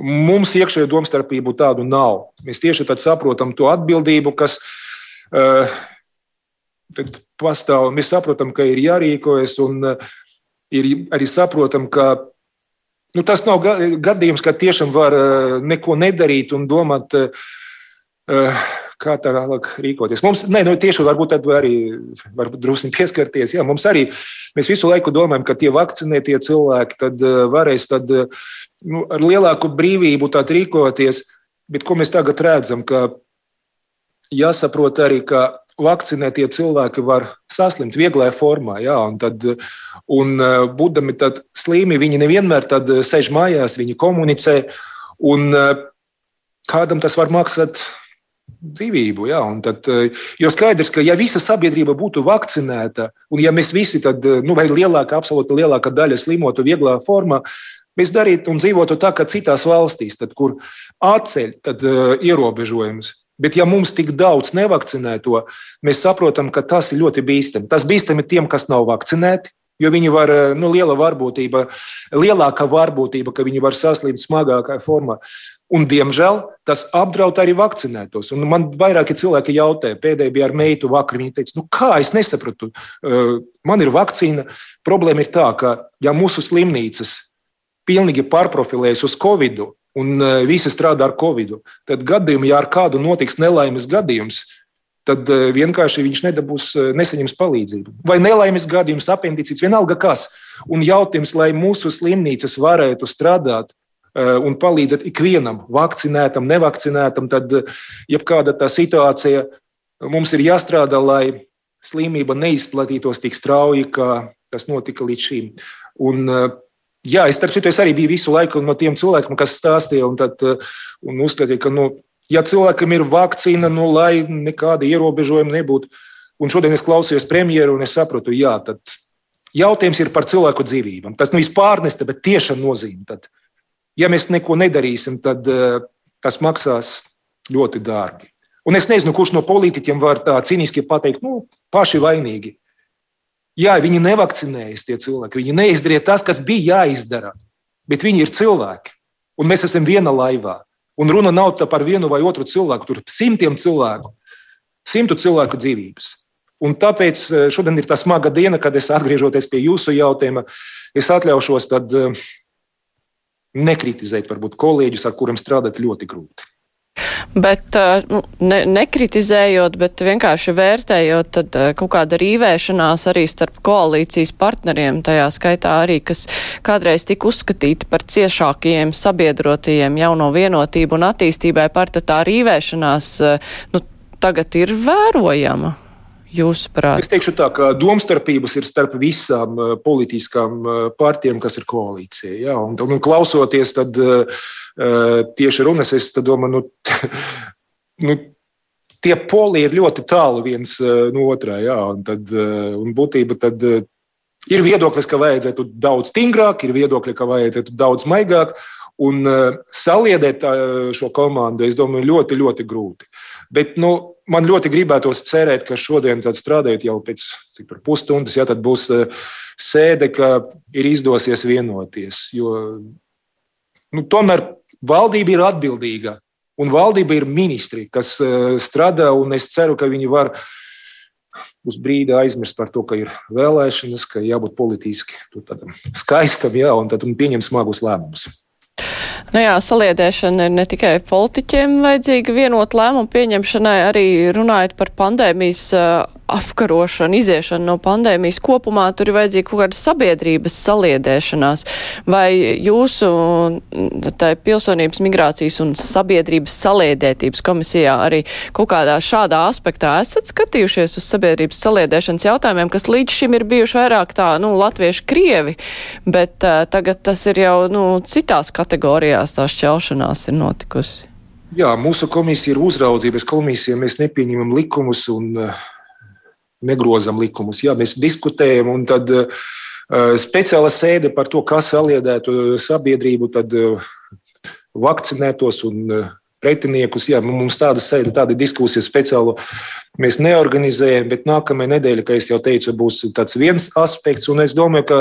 mums iekšējo domstarpību tādu nav. Mēs tieši saprotam to atbildību, kas uh, pastāv. Mēs saprotam, ka ir jārīkojas, un uh, ir arī saprotam, ka Nu, tas nav gadījums, ka tiešām var eh, neko nedarīt un domāt, eh, kā tālāk rīkoties. Mums, nē, nu, tieši varbūt tad arī drusku pieskarties. Jā, mums arī mēs visu laiku domājam, ka tie vakcinētie cilvēki tad eh, varēs tad, nu, ar lielāku brīvību rīkoties. Bet ko mēs tagad redzam, ka jāsaprot arī, ka vakcinētie cilvēki var saslimt vieglā formā. Jā, un, tad, un e, būdami slimi, viņi nevienmēr e, sēž mājās, viņi komunicē. Un, e, kādam tas var maksāt dzīvību. Jā, tad, jo skaidrs, ka ja visa sabiedrība būtu vakcinēta, un ja mēs visi, tad, nu, vai lielākā, absolūti lielākā daļa slimotu vieglā formā, mēs darītu un dzīvotu tā kā citās valstīs, tad, kur atceļ tad, ierobežojumus. Bet, ja mums tik daudz nevakcinēto, mēs saprotam, ka tas ir ļoti bīstami. Tas bīstami tiem, kas nav vakcinēti, jo viņi var, nu, liela varbūtība, lielākā varbūtība, ka viņi var saslimt smagākā formā. Un, diemžēl tas apdraud arī vakcinētos. Un man vairāki cilvēki jautāja, pēdējā bija ar meitu vakar. Viņa teica, nu kā es nesapratu, man ir vakcīna. Problēma ir tā, ka ja mūsu slimnīcas pilnīgi pārprofilējas uz Covid, un e, visi strādā ar covid. Tad gadījumā, ja ar kādu notiks nelaimes gadījums, tad e, vienkārši viņš nedabūs, e, nesaņems palīdzību. Vai nelaimes gadījums, apendicīts, vienalga kas. Un jautājums, lai mūsu slimnīcas varētu strādāt un palīdzēt ikvienam, vakcinētam, nevakcinētam, tad jebkāda tā situācija mums ir jāstrādā, lai slimība neizplatītos tik strauji, kā tas notika līdz šim. Un Jā, es, starp citu, es arī biju visu laiku no tiem cilvēkiem, kas stāstīja un, tad, eh, un uzskatīja, ka, nu, ja cilvēkam ir vakcīna, nu, lai nekāda ierobežojuma nebūtu. Un šodien es klausījos premjeru un es sapratu, jā, tad jautājums ir par cilvēku dzīvībām. Tas nevis pārnesta, bet tieša nozīme. Tad, ja mēs neko nedarīsim, tad uh, tas maksās ļoti dārgi. Un es nezinu, kurš no politiķiem var tā cīniski pateikt, nu, paši vainīgi. Jā, viņi nevakcinējas, tie cilvēki. Viņi neizdarīja tas, kas bija jāizdara. Bet viņi ir cilvēki. Un mēs esam viena laivā. Un runa nav par vienu vai otru cilvēku. Tur ir simtiem cilvēku, simtu cilvēku dzīvības. Un tāpēc eh, šodien ir tā smaga diena, kad es atgriežoties pie jūsu jautājuma, es atļaušos eh, nekritizēt varbūt kolēģus, ar kuriem strādāt ļoti grūti. Bet eh, nu, ne, nekritizējot, bet vienkārši vērtējot, tad eh, kaut kāda rīvēšanās arī starp koalīcijas partneriem, tajā skaitā arī, kas kādreiz tika uzskatīti par ciešākajiem sabiedrotajiem jauno vienotību un attīstībai par tā rīvēšanās, eh, nu, tagad ir vērojama. Jūsuprāt? Es teikšu tā, ka domstarpības ir starp visām politiskām partijām, kas ir koalīcija. Ja? Un, un klausoties, tad uh, tieši runas, es domāju, nu, nu, tie poli ir ļoti tālu viens no otrā. Jā, un, tad, un būtība tad ir viedoklis, ka vajadzētu daudz stingrāk, ir viedokļi, ka vajadzētu daudz maigāk. Un saliedēt šo komandu, es domāju, ļoti, ļoti grūti. Bet nu, man ļoti gribētos cerēt, ka šodien, strādājot jau pēc pusstundas, ja, būs sēde, ka ir izdosies vienoties. Jo nu, tomēr Valdība ir atbildīga, un valdība ir ministri, kas eh, strādā, un es ceru, ka viņi var uz brīdi aizmirst par to, ka ir vēlēšanas, ka jābūt politiski skaistam, jā, un tad pieņemt smagus lēmumus. Nu jā, saliedēšana ir ne tikai politiķiem vajadzīga vienot lēmumu pieņemšanai, arī runājot par pandēmijas apkarošana, iziešana no pandēmijas kopumā, tur ir vajadzīga kaut kāda sabiedrības saliedēšanās. Vai jūsu tā pilsonības migrācijas un sabiedrības saliedētības komisijā arī kaut kādā šādā aspektā esat skatījušies uz sabiedrības saliedēšanas jautājumiem, kas līdz šim ir bijuši vairāk tā, nu, latvieši krievi, bet uh, tagad tas ir jau, nu, citās kategorijās tā šķelšanās ir notikusi? Jā, mūsu komisija ir uzraudzības komisija. Mēs nepieņemam likumus un uh, negrozam likumus. Jā, mēs diskutējam, un tad uh, speciāla sēde par to, kas saliedētu sabiedrību, tad uh, vakcinētos un uh, pretiniekus. Jā, mums tāda sēde, tāda diskusija speciāla mēs neorganizējam, bet nākamajā nedēļā, kā jau teicu, būs tāds viens aspekts, un es domāju, ka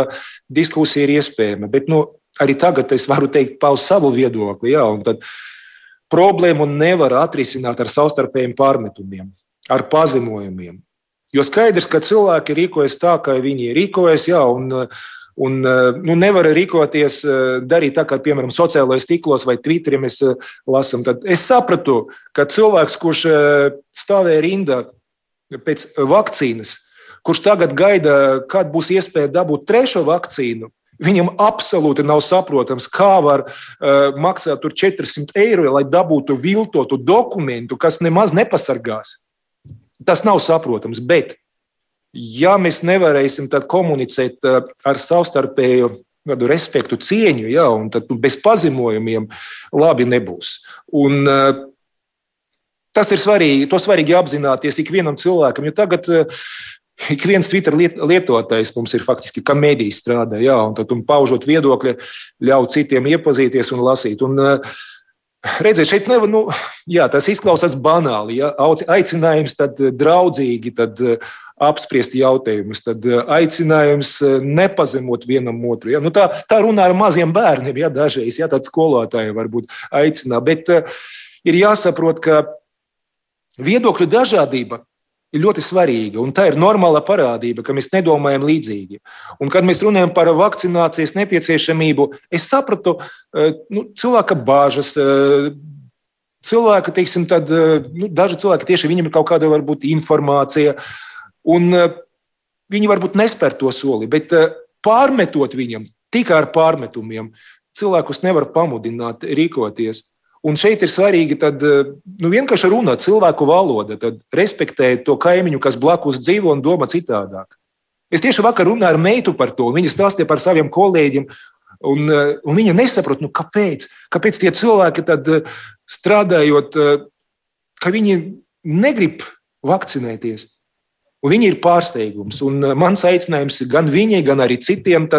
diskusija ir iespējama. Bet nu, arī tagad es varu teikt paust savu viedokli. Jā, problēmu nevar atrisināt ar savstarpējiem pārmetumiem, ar pazemojumiem. Jo skaidrs, ka cilvēki rīkojas tā, kā viņi rīkojas, jā, un, un nu, nevar rīkoties, darīt tā, kā, piemēram, sociālajos tīklos vai Twitterī mēs lasām. Tad es sapratu, ka cilvēks, kurš stāvēja rindā pēc vakcīnas, kurš tagad gaida, kad būs iespēja dabūt trešo vakcīnu, Viņam absolūti nav saprotams, kā var uh, maksāt 400 eiro, lai dabūtu viltotu dokumentu, kas nemaz nepasargās. Tas nav saprotams. Bet, ja mēs nevarēsim komunicēt uh, ar savstarpēju kādu respektu, cieņu, ja, un tad bez pazemojumiem labi nebūs. Un, uh, tas ir svarīgi. To svarīgi apzināties ikvienam cilvēkam. Jo tagad Ik viens Twitter lietotājs mums ir faktiski kā mēdījis strādā, jā, un tad un paužot viedokļi, ļauj citiem iepazīties un lasīt. Un, uh, Redziet, šeit nevar, nu, jā, tas izklausās banāli. Ja? Aicinājums tad draudzīgi tad apspriest jautājumus, tad aicinājums nepazemot vienam otru. Ja? Nu, tā, tā runā ar maziem bērniem, ja dažreiz ja, tādi skolotāji varbūt aicinā. Bet ir jāsaprot, ka viedokļu dažādība ir ļoti svarīga. Un tā ir normāla parādība, ka mēs nedomājam līdzīgi. Un, kad mēs runājam par vakcinācijas nepieciešamību, es sapratu eh, nu, cilvēka bāžas. Eh, cilvēka, teiksim, tad, eh, nu, daži cilvēki tieši viņam ir kaut kāda varbūt informācija, un viņi varbūt nespēr to soli, bet pārmetot viņam tikai ar pārmetumiem, cilvēkus nevar pamudināt rīkoties. Un šeit ir svarīgi tad, eh, nu, vienkārši runāt cilvēku valoda, respektēt to kaimiņu, kas blakus dzīvo un domā citādāk. Es tieši vakar runāju ar meitu par to, un viņa stāstīja par saviem kolēģiem. Un, eh, un viņa nesaprot, nu, kāpēc, kāpēc tie cilvēki, tad, eh, strādājot, ka viņi negrib vakcinēties. Un viņi ir pārsteigums. Un mans aicinājums gan viņai, gan arī citiem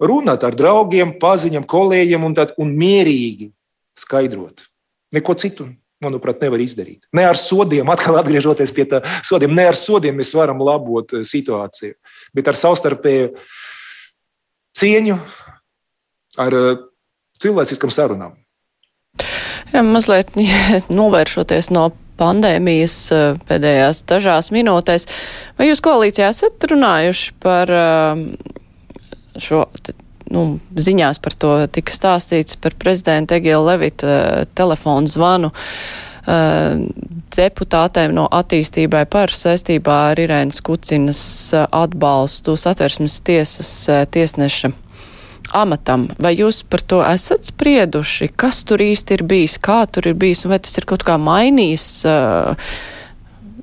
runāt ar draugiem, paziņām, kolēģiem un, tad, un mierīgi skaidrot. Neko citu, manuprāt, nevar izdarīt. Ne ar sodiem, atkal atgriežoties pie tā sodiem, ne ar sodiem mēs varam labot eh, situāciju, bet ar savstarpēju cieņu, ar eh, cilvēciskam sarunām. Jā, mazliet novēršoties no pandēmijas eh, pēdējās dažās minūtēs, vai jūs koalīcijā esat runājuši par šo nu, ziņās par to tika stāstīts par prezidenta Egila Levita uh, telefonu zvanu uh, deputātēm no attīstībai par saistībā ar Irēnas Kucinas uh, atbalstu satversmes tiesas tiesneša amatam. Vai jūs par to esat sprieduši? Kas tur īsti ir bijis, kā tur ir bijis, un vai tas ir kaut kā mainījis uh,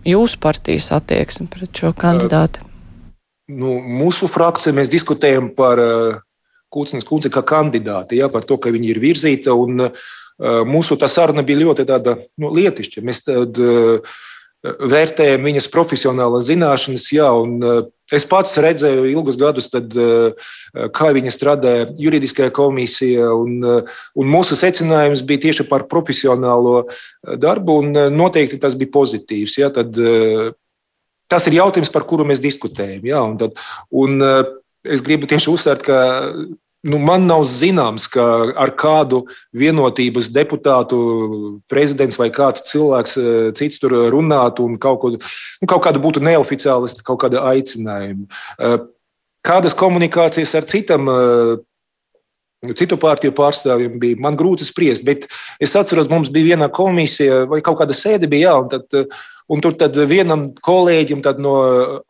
jūsu partijas attieksmi pret šo kandidātu? Nu, mūsu frakcija mēs diskutējam par uh, Kūcnes kundze kā kandidāte, ja, par to, ka viņa ir virzīta. Un, uh, mūsu tā saruna bija ļoti tāda, nu, lietišķa. Mēs tad, uh, vērtējam viņas profesionālās zināšanas, jā, un uh, es pats redzēju ilgus gadus, tad, kā viņa strādāja juridiskajā komisijā, un, un mūsu secinājums bija tieši par profesionālo darbu, un noteikti tas bija pozitīvs. Jā, tad, tas ir jautājums, par kuru mēs diskutējam. Jā, un tad, un, es gribu tieši uzsvērt, ka nu, man nav zināms, ka ar kādu vienotības deputātu prezidents vai kāds cilvēks eh, cits tur runātu un kaut, ko, nu, kaut kāda būtu neoficiālisti, kaut kāda aicinājuma. Eh, kādas komunikācijas ar citam eh, citu partiju pārstāvjiem bija man grūti spriest. Bet es atceros, mums bija viena komisija vai kaut kāda sēde bija, jā, un, tad, un tur vienam kolēģim no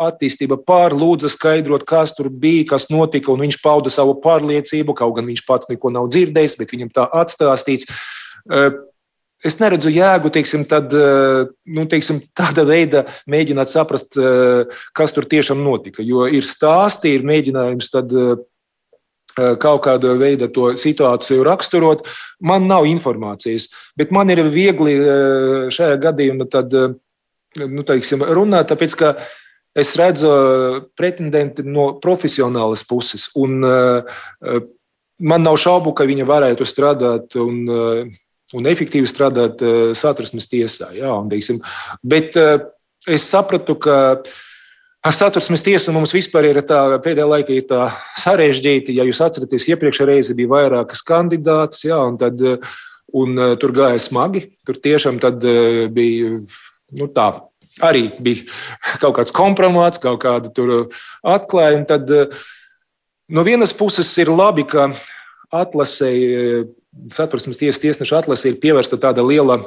attīstība pārlūdza skaidrot, kas tur bija, kas notika, viņš pauda savu pārliecību, kaut gan viņš pats neko nav dzirdējis, bet viņam tā atstāstīts. Es neredzu jēgu teiksim, tad, nu, teiksim, tāda veida mēģināt saprast, kas tur tiešām notika. Jo ir stāsti, ir mēģinājums tad, kaut kāda veida to situāciju raksturot. Man nav informācijas, bet man ir viegli šajā gadījumā tad, nu, teiksim, runāt, tāpēc ka es redzu pretendenti no profesionālas puses. Un, man nav šaubu, ka viņa varētu strādāt un un efektīvi strādāt eh, satversmes tiesā. Jā, un, teiksim, bet eh, es sapratu, ka ar satversmes tiesu mums vispār ir tā pēdējā laikā ir tā sarežģīti. Ja jūs atceraties, iepriekšējā reizē bija vairākas kandidātas, jā, un, tad, un eh, tur gāja smagi. Tur tiešām bija nu, tā. Arī bija kaut kāds kompromāts, kaut kāda atklājuma. Tad no vienas puses ir labi, ka atlasēji satversmes tiesas tiesneša atlase ir pievērsta tāda liela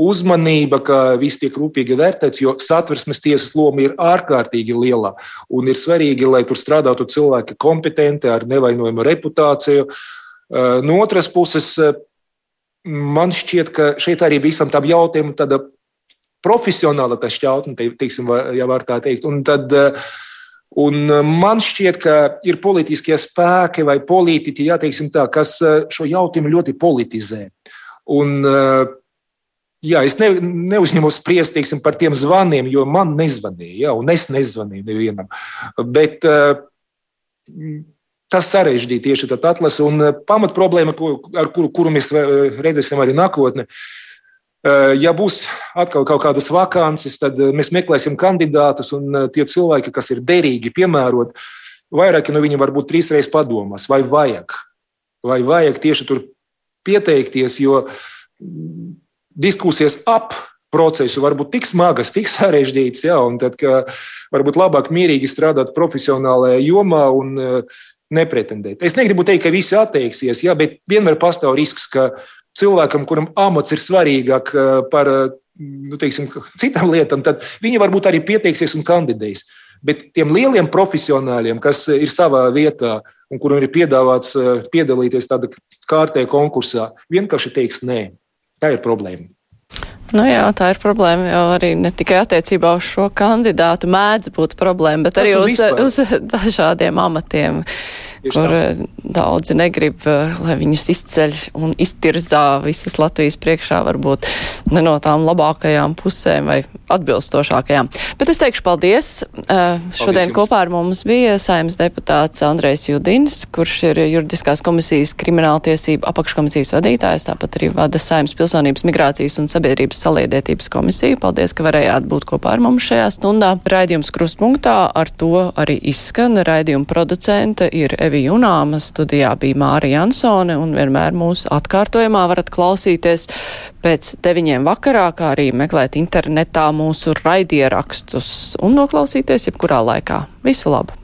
uzmanība, ka viss tiek rūpīgi vērtēts, jo satversmes tiesas loma ir ārkārtīgi liela. Un ir svarīgi, lai tur strādātu cilvēki kompetenti, ar nevainojumu reputāciju. No otras puses, man šķiet, ka šeit arī visam tam jautājumam tāda profesionāla šķautne, teiksim, ja var tā teikt. Un tad, uh, Un eh, man šķiet, ka ir politiskie spēki vai politiķi, jā, tā, kas eh, šo jautājumu ļoti politizē. Un, eh, jā, es ne, neuzņemos spriest teiksim, par tiem zvaniem, jo man nezvanīja, jā, un es nezvanīju nevienam. Bet tas sarežģīja tieši tādu atlasi. Un pamat problēma, ar kuru, kuru mēs redzēsim arī nākotnē, Eh, ja būs atkal kaut kādas vakances, tad mēs meklēsim kandidātus, un tie cilvēki, kas ir derīgi, piemērot, vairāki no viņiem varbūt trīs reizes padomās, vai vajag, vai vajag tieši tur pieteikties, jo diskusijas ap procesu var būt tik smagas, tik sarežģītas, ja, un tad varbūt labāk mierīgi strādāt profesionālajā jomā un nepretendēt. Es negribu teikt, ka visi atteiksies, ja, bet vienmēr pastāv risks, ka cilvēkam, kuram amats ir svarīgāk eh, par eh, nu, teiksim, citām lietām, tad viņi varbūt arī pieteiksies un kandidēs. Bet tiem lieliem profesionāļiem, kas ir savā vietā un kuriem ir piedāvāts eh, piedalīties tādā kārtē konkursā, vienkārši teiks nē. Tā ir problēma. Nu jā, tā ir problēma jau arī ne tikai attiecībā uz šo kandidātu mēdz būt problēma, bet Tas arī uz, uz, uz dažādiem amatiem. Tieši kur tā. Eh, daudzi negrib, eh, lai viņus izceļ un iztirzā visas Latvijas priekšā, varbūt ne no tām labākajām pusēm vai atbilstošākajām. Bet es teikšu paldies. Eh, paldies Šodien jums. kopā ar mums bija saimnes deputāts Andrejs Judins, kurš ir juridiskās komisijas krimināltiesība apakškomisijas vadītājs, tāpat arī vada saimnes pilsonības migrācijas un sabiedrības saliedētības komisiju. Paldies, ka varējāt būt kopā ar mums šajā stundā. Raidījums krustpunktā ar to arī izskan. Raidījuma producente ir Evija Unāma, studijā bija Mārija Jansone, un vienmēr mūsu atkārtojumā varat klausīties pēc deviņiem vakarā, kā arī meklēt internetā mūsu raidierakstus un noklausīties jebkurā laikā. Visu labu!